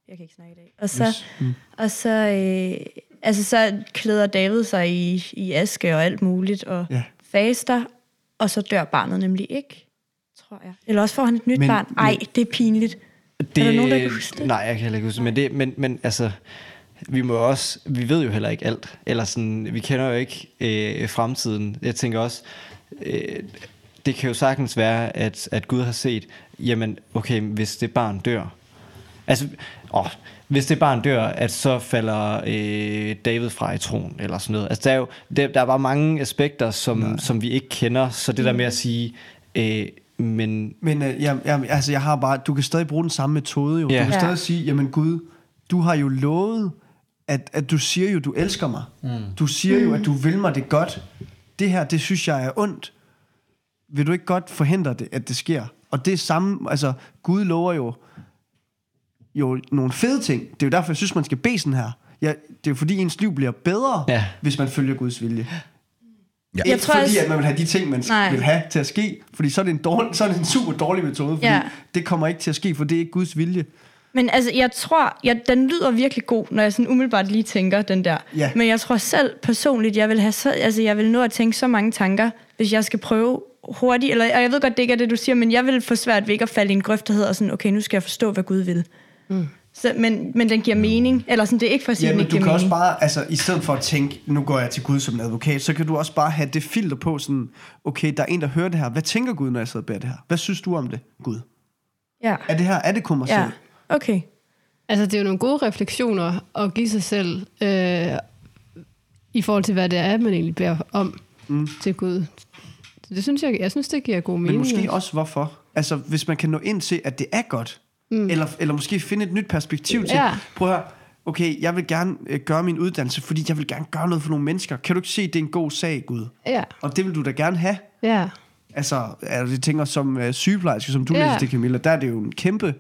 Jeg kan ikke snakke i dag. Og så, Yes. mm. og så, øh, altså, så klæder David sig i, i aske og alt muligt, og Ja. faster, og så dør barnet nemlig ikke, tror jeg. Eller også får han et nyt Men- barn. Ej, men- det er pinligt. Det, Er der nogen, der kan huske det? Nej, jeg kan heller ikke huske det. Men, det, men, men altså, vi må også, vi ved jo heller ikke alt. Eller sådan, vi kender jo ikke øh, fremtiden. Jeg tænker også, øh, det kan jo sagtens være, at, at Gud har set, jamen, okay, hvis det barn dør, altså, åh, hvis det barn dør, at så falder øh, David fra i troen, eller sådan noget. Altså, der er jo der, der er bare mange aspekter, som, som vi ikke kender, så det der med at sige, øh, men Men øh, jeg, jeg, altså, jeg har bare, du kan stadig bruge den samme metode jo. Ja. Du kan Ja. stadig sige, jamen Gud, du har jo lovet, at, at du siger jo, du elsker mig. Mm. Du siger jo, at du vil mig det godt. Det her, det synes jeg er ondt. Vil du ikke godt forhindre det, at det sker? Og det er samme, altså Gud lover jo, jo nogle fede ting. Det er jo derfor, jeg synes, man skal bede sådan her. Ja, det er jo fordi, ens liv bliver bedre, Ja. hvis man følger Guds vilje. Ja. Ikke tror fordi, også- at man vil have de ting, man Nej. vil have til at ske. Fordi så er det en, dårlig, så er det en super dårlig metode, fordi Ja. det kommer ikke til at ske, for det er ikke Guds vilje. Men altså, jeg tror, jeg, den lyder virkelig god, når jeg sådan umiddelbart lige tænker den der. Ja. Men jeg tror selv personligt, jeg vil have så, altså, jeg vil nå at tænke så mange tanker, hvis jeg skal prøve hurtigt, eller og jeg ved godt, det ikke er det, du siger, men jeg vil få svært ved ikke at falde i en grøft, der hedder sådan, okay, nu skal jeg forstå, hvad Gud vil. Mm. Så, men, men den giver mening, eller sådan, det er ikke for at sige, Ja, men ikke du kan mening. også bare, altså i stedet for at tænke, nu går jeg til Gud som en advokat, så kan du også bare have det filter på sådan, okay, der er en, der hører det her. Hvad tænker Gud, når jeg sidder og beder det her? Hvad synes du om det, Gud? Ja, Er det her, er det kun mig ja, selv? Okay. Altså, det er jo nogle gode refleksioner at give sig selv øh, i forhold til, hvad det er, man egentlig beder om mm. til Gud. Så det synes jeg, jeg synes, det giver god mening. Men måske også hvorfor. Altså, hvis man kan nå ind til, at det er godt, mm. eller, eller måske finde et nyt perspektiv til, Ja. prøv at høre, okay, jeg vil gerne øh, gøre min uddannelse, fordi jeg vil gerne gøre noget for nogle mennesker. Kan du ikke se, at det er en god sag, Gud? Ja, Og det vil du da gerne have. ja. Altså, altså jeg tænker som uh, sygeplejerske, som du Ja. ja. læser det, Camilla, der er det jo en kæmpe,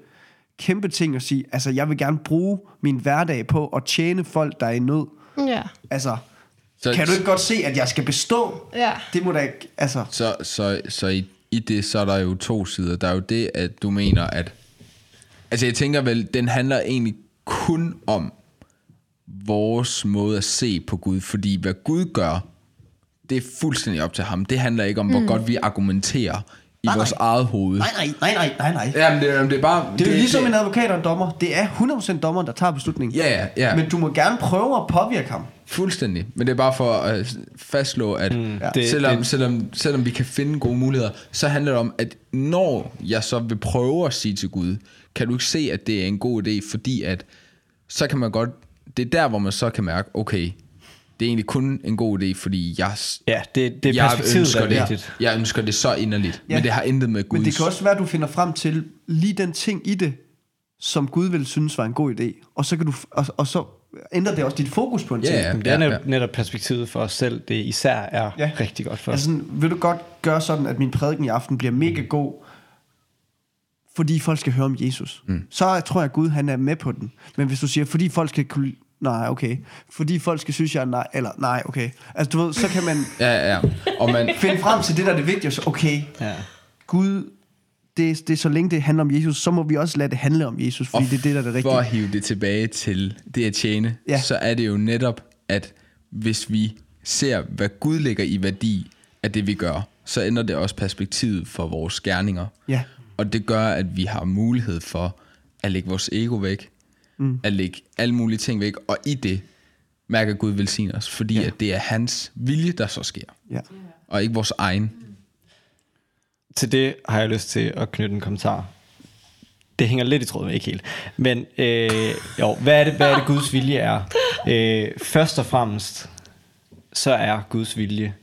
kæmpe ting at sige, altså, jeg vil gerne bruge min hverdag på at tjene folk, der er i nød. Ja. Altså, Så, kan du ikke godt se, at jeg skal bestå? Ja. Det må da ikke, altså... Så, så, så i, i det, så er der jo to sider. Der er jo det, at du mener, at... Altså jeg tænker vel, den handler egentlig kun om vores måde at se på Gud. Fordi hvad Gud gør, det er fuldstændig op til ham. Det handler ikke om, mm. hvor godt vi argumenterer i Nej, vores nej. eget hoved. Nej, nej, nej, nej, nej. Jamen, det, jamen, det er bare... Det er jo ligesom en advokat og en dommer. Det er 100% dommeren, der tager beslutningen. Ja, ja, ja. Men du må gerne prøve at påvirke ham. Fuldstændig. Men det er bare for at fastslå, at mm, Ja. det, selvom, det- selvom, selvom vi kan finde gode muligheder, så handler det om, at når jeg så vil prøve at sige til Gud, kan du ikke se, at det er en god idé, fordi at så kan man godt, det er der, hvor man så kan mærke, okay, det er egentlig kun en god idé, fordi jeg, Ja, det, det er jeg perspektivet, ønsker der er det. vigtigt. Jeg ønsker det så inderligt, Ja. men det har intet med Guds... Men det kan også være, at du finder frem til lige den ting i det, som Gud ville synes var en god idé. Og så, kan du, og, og så ændrer det også dit fokus på en Ja, ting. ja. Men det er netop, netop perspektivet for os selv, det især er Ja. ja. rigtig godt for. Altså, sådan, vil du godt gøre sådan, at min prædiken i aften bliver mega god, fordi folk skal høre om Jesus. Mm. Så tror jeg, at Gud han er med på den. Men hvis du siger, fordi folk skal kunne... Nej, okay. Fordi folk skal synes, jeg er nej, eller nej, okay. Altså, du ved, så kan man Ja, ja. Og man, finde frem til det, der er det så, okay, Ja. Gud, det, det er så længe det handler om Jesus, så må vi også lade det handle om Jesus, fordi Og det er det, der er det For at rigtige. hive det tilbage til det at tjene, ja. så er det jo netop, at hvis vi ser, hvad Gud lægger i værdi af det, vi gør, så ændrer det også perspektivet for vores gerninger. Ja. Og det gør, at vi har mulighed for at lægge vores ego væk, mm. at lægge alle mulige ting væk, og i det mærker Gud velsigne os, fordi ja. at det er hans vilje, der så sker, Ja. og ikke vores egen. Til det har jeg lyst til at knytte en kommentar. Det hænger lidt i tråd med, ikke helt. Men øh, jo, hvad er, det, hvad er det Guds vilje er? Øh, først og fremmest, så er Guds vilje,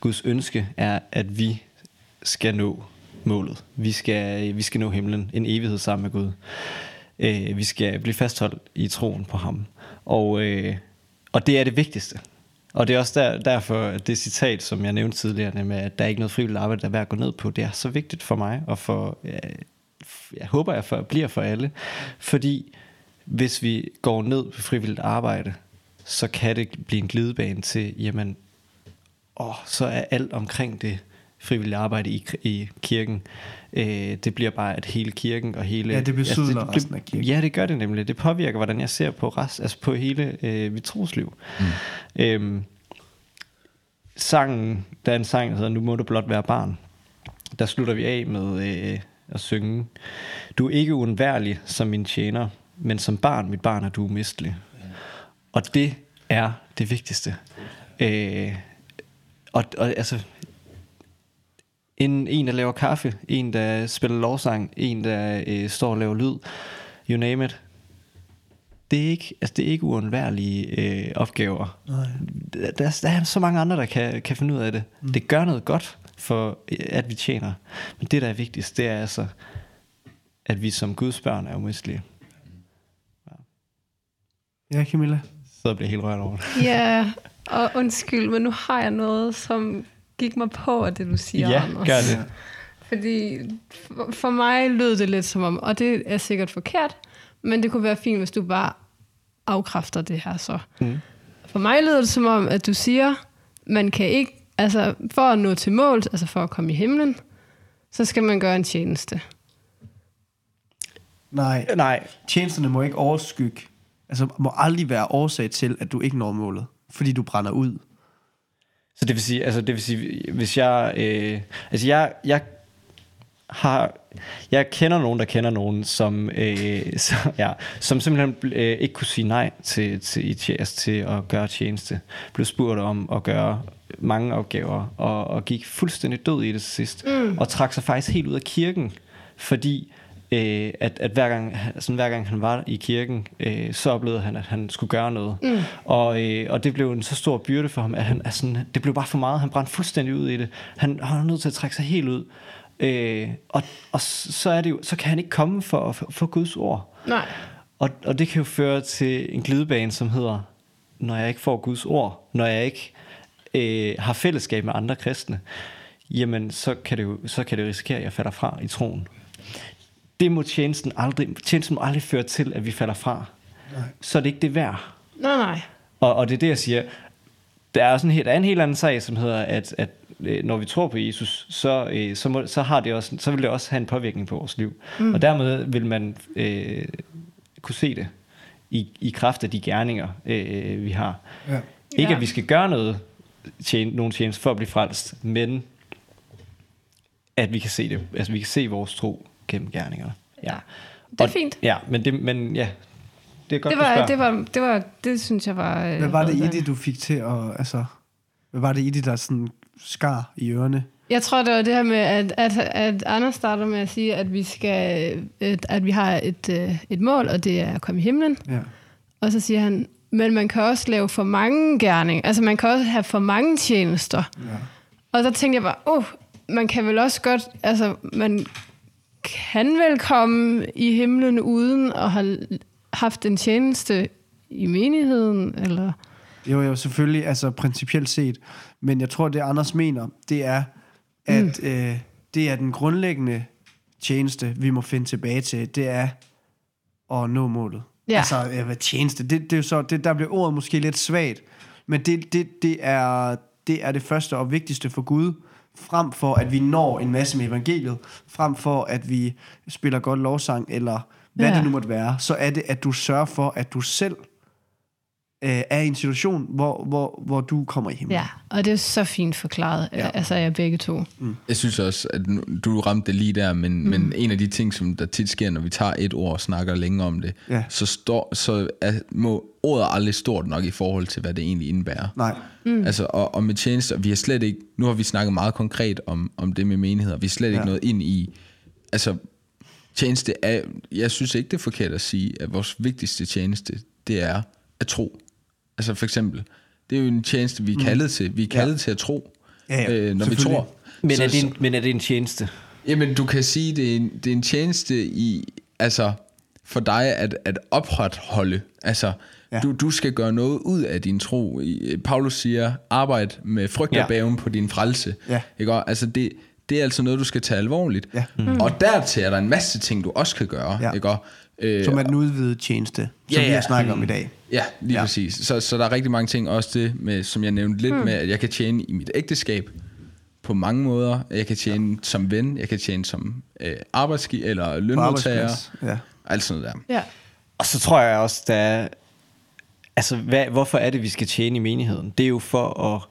Guds ønske er, at vi skal nå målet. Vi skal, vi skal nå himlen, en evighed sammen med Gud. Øh, vi skal blive fastholdt i troen på ham. Og, øh, og det er det vigtigste. Og det er også der, derfor, det citat, som jeg nævnte tidligere, med, at der er ikke noget frivilligt arbejde, der er værd at gå ned på, det er så vigtigt for mig, og for, ja, jeg håber, jeg for, bliver for alle. Fordi hvis vi går ned på frivilligt arbejde, så kan det blive en glidebane til, jamen, åh, så er alt omkring det frivillige arbejde i, i kirken, øh, det bliver bare, at hele kirken og hele... Ja, det besudler det, resten af kirken. Ja, det gør det nemlig. Det påvirker, hvordan jeg ser på, rest, altså på hele øh, mit trosliv. Mm. Øhm, sangen, der er en sang, der hedder Nu må du blot være barn. Der slutter vi af med øh, at synge. Du er ikke uundværlig som min tjener, men som barn, mit barn, er du umistelig. Og det er det vigtigste. Øh, og, og altså, en, en, der laver kaffe, en, der spiller lovsang, en, der øh, står og laver lyd, you name it. Det er ikke, altså, det er ikke uundværlige øh, opgaver. Nej. Der, der, der er så mange andre, der kan, kan finde ud af det. Mm. Det gør noget godt for, øh, at vi tjener. Men det, der er vigtigst, det er altså, at vi som Guds børn er umistelige. Ja, Camilla. Så jeg bliver helt rørt over det. Ja, og undskyld, men nu har jeg noget, som gik mig på af det, du siger, Ja, Anders. gør det. Fordi for, mig lød det lidt som om, og det er sikkert forkert, men det kunne være fint, hvis du bare afkræfter det her så. Mm. For mig lyder det som om, at du siger, man kan ikke, altså for at nå til mål, altså for at komme i himlen, så skal man gøre en tjeneste. Nej, Nej, tjenesterne må ikke overskygge, altså må aldrig være årsag til, at du ikke når målet, fordi du brænder ud. Så det vil sige, altså det vil sige, hvis jeg, øh, altså jeg, jeg har, jeg kender nogen, der kender nogen, som, øh, så, ja, som simpelthen øh, ikke kunne sige nej til, til, tje- altså til at gøre tjeneste. Blev spurgt om at gøre mange opgaver, og, og gik fuldstændig død i det til sidst. Mm. Og trak sig faktisk helt ud af kirken, fordi øh, at, at hver, gang, sådan, hver gang han var i kirken, øh, så oplevede han, at han skulle gøre noget. Mm. Og, øh, og det blev en så stor byrde for ham, at han, sådan, det blev bare for meget. Han brændte fuldstændig ud i det. Han, han var nødt til at trække sig helt ud. Øh, og og så, er det jo, så kan han ikke komme for at få- Guds ord. Nej. Og, og det kan jo føre til en glidebane, som hedder, når jeg ikke får Guds ord, når jeg ikke øh, har fællesskab med andre kristne, jamen så kan det jo så kan det jo risikere, at jeg falder fra i troen. Det må tjenesten aldrig, tjenesten må aldrig føre til, at vi falder fra. Nej. Så er det ikke det værd. Nej, nej. Og, og det er det, jeg siger. Der er, sådan en, helt- er en helt anden sag, som hedder, at, at øh, når vi tror på Jesus, så, øh, så, må, så, har det også, så vil det også have en påvirkning på vores liv. Mm. Og dermed vil man øh, kunne se det i, i kraft af de gerninger, øh, vi har. Ja. Ikke Ja. at vi skal gøre noget tjene, nogen tjeneste for at blive frelst, men at vi kan se det. Altså vi kan se vores tro gennem gerningerne. Ja. Det er Og- fint. Ja, men, det, men ja, det er godt, Det var, det var, det var, det synes jeg var... øh, Hvad var det i det, du fik til at... Altså, hvad var det i det, der sådan skar i ørerne? Jeg tror, det var det her med, at, at, at Anders starter med at sige, at vi skal, at, at vi har et, øh, et mål, og det er at komme i himlen. Ja. Og så siger han, men man kan også lave for mange gerninger. Altså, man kan også have for mange tjenester. ja. Og så tænkte jeg bare, åh, oh, man kan vel også godt, altså, man kan vel komme i himlen uden at have haft en tjeneste i menigheden, eller... Jo, jo, selvfølgelig, altså principielt set. Men jeg tror, det Anders mener, det er, at mm. øh, det er den grundlæggende tjeneste, vi må finde tilbage til. Det er at nå målet. Ja. Altså, øh, hvad tjeneste? Det, det er jo så, det, der bliver ordet måske lidt svagt. Men det, det, det, er, det er det første og vigtigste for Gud, frem for at vi når en masse med evangeliet, frem for at vi spiller godt lovsang, eller hvad Ja. det nu måtte være, så er det, at du sørger for, at du selv øh, er i en situation, hvor, hvor, hvor du kommer i himlen. Ja, og det er så fint forklaret, Ja. altså jeg begge to. Jeg synes også, at nu- du ramte det lige der, men, mm. men en af de ting, som der tit sker, når vi tager et ord og snakker længe om det, Ja. så, står, så er, må ordet aldrig stort nok i forhold til, hvad det egentlig indebærer. Nej. Mm. Altså, og, og med tjenester, vi har slet ikke, nu har vi snakket meget konkret om, om det med menigheder, vi har slet ikke Ja. noget ind i, altså, tjeneste er, jeg synes ikke, det er forkert at sige, at vores vigtigste tjeneste, det er at tro. Altså for eksempel, det er jo en tjeneste, vi er kaldet til. Vi er kaldet Ja. til at tro, Ja, ja, øh, når vi tror. Men, Så- er det en, men er det en tjeneste? Jamen, du kan sige, det er en, det er en tjeneste i, altså, for dig at, at opretholde. Altså, Ja. ja. du, du skal gøre noget ud af din tro. Paulus siger, arbejd med frygt og Ja. bæven på din frelse. Ja. Ikke? Altså, det, det er altså noget, du skal tage alvorligt. Ja. Mm. Og dertil er der en masse ting, du også kan gøre. Ja. Ikke? Øh, Som er den udvidede tjeneste, som Ja, vi har ja. snakket om i dag. Ja, lige Ja. ja. præcis. Så, så der er rigtig mange ting, også det, med, som jeg nævnte lidt hmm. med, at jeg kan tjene i mit ægteskab på mange måder. Jeg kan tjene som ven, jeg kan tjene som øh, arbejdsgiver eller lønmodtager. Ja. Alt sådan noget der. Ja. Og så tror jeg også, der er, altså hvad, hvorfor er det, vi skal tjene i menigheden? Det er jo for at,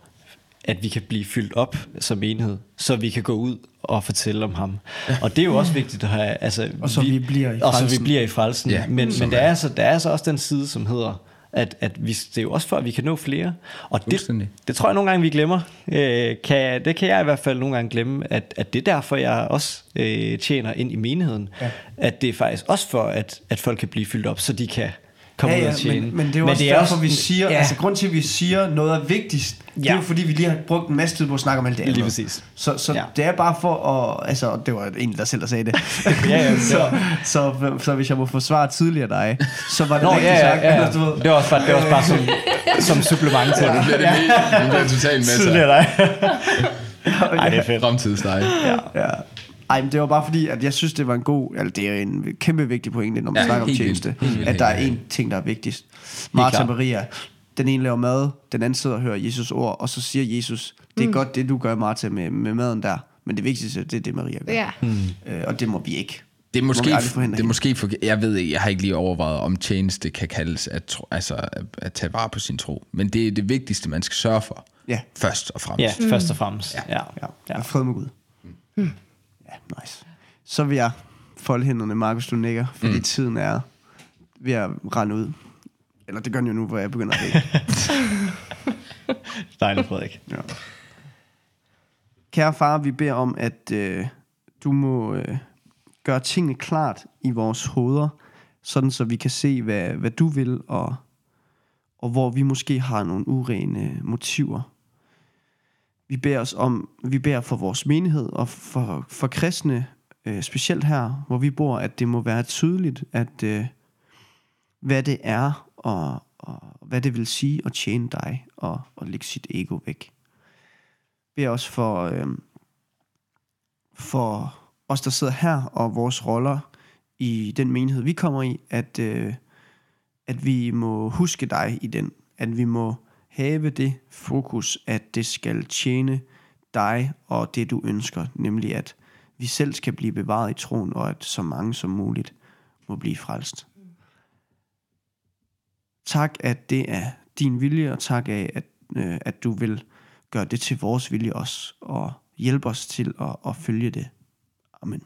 at vi kan blive fyldt op som menighed, så vi kan gå ud og fortælle om ham. Og det er jo også vigtigt at have, altså, Og så vi bliver i og så vi frelsen. bliver i frelsen. Ja, men men der er. er, så, der er så også den side, som hedder, at, at vi, det er jo også for, at vi kan nå flere. Og det, det tror jeg nogle gange, vi glemmer. Øh, kan, det kan jeg i hvert fald nogle gange glemme, at, at det er derfor, jeg også øh, tjener ind i menigheden. Ja. At det er faktisk også for, at, at folk kan blive fyldt op, så de kan komme Ja, ud ja, og tjene. men, men det er jo men også det er derfor, vi siger, ja, altså grund til, at vi siger noget er vigtigst, det er Ja. jo fordi, vi lige har brugt en masse tid på at snakke om alt det andet. Lige præcis. Så, så Ja. ja. det er bare for at, altså det var en, der selv der sagde det. Ja, ja, det så, var- så, så, hvis jeg må forsvare tidligere dig, så var det Nå, rigtigt ja, sagt. ja, ja. du ved. Det var også bare, det var også bare som, som supplement til det. Det bliver det ja. det bliver totalt med sig. Tidligere dig. Ej, det er fedt. Fremtidsdej. Ja. Ja. Ej, men det var bare fordi, at jeg synes, det var en god, altså det er en kæmpe vigtig pointe, når man Ja, snakker om vildt. tjeneste, vildt, at der er en ting, der er vigtigst. Martha Maria, den ene laver mad, den anden sidder og hører Jesus ord, og så siger Jesus, det er mm. godt det, du gør, Martha, med, med maden der, men det vigtigste, det er det, Maria gør. Ja. Øh, og det må vi ikke. Det er Må måske, det er måske for, jeg ved ikke, jeg har ikke lige overvejet, om tjeneste kan kaldes at, tro- altså, at, at tage vare på sin tro. Men det er det vigtigste, man skal sørge for. Ja. Først og fremmest. Ja, først og fremmest. Ja. Ja. Ja, ja. fred med Gud. Mm. Ja, nice. Så vil jeg folde hænderne, Markus, du nikker, fordi mm. tiden er ved at rende ud. Eller det gør den jo nu, hvor jeg begynder at vække. Dejligt, Frederik. Ja. Kære far, vi beder om, at øh, du må øh, gøre tingene klart i vores hoveder, sådan så vi kan se, hvad, hvad du vil, og, og hvor vi måske har nogle urene motiver. Vi beder os om, vi beder for vores menighed og for, for kristne, øh, specielt her, hvor vi bor, at det må være tydeligt, at øh, hvad det er, og, og hvad det vil sige at tjene dig, og, og lægge sit ego væk beder også for, øh, for os, der sidder her, og vores roller i den menighed, vi kommer i, at, øh, at vi må huske dig i den. At vi må have det fokus, at det skal tjene dig og det, du ønsker. Nemlig at vi selv skal blive bevaret i troen, og at så mange som muligt må blive frelst. Tak, at det er din vilje, og tak af, at, øh, at du vil gøre det til vores vilje også, og hjælpe os til at, at følge det. Amen.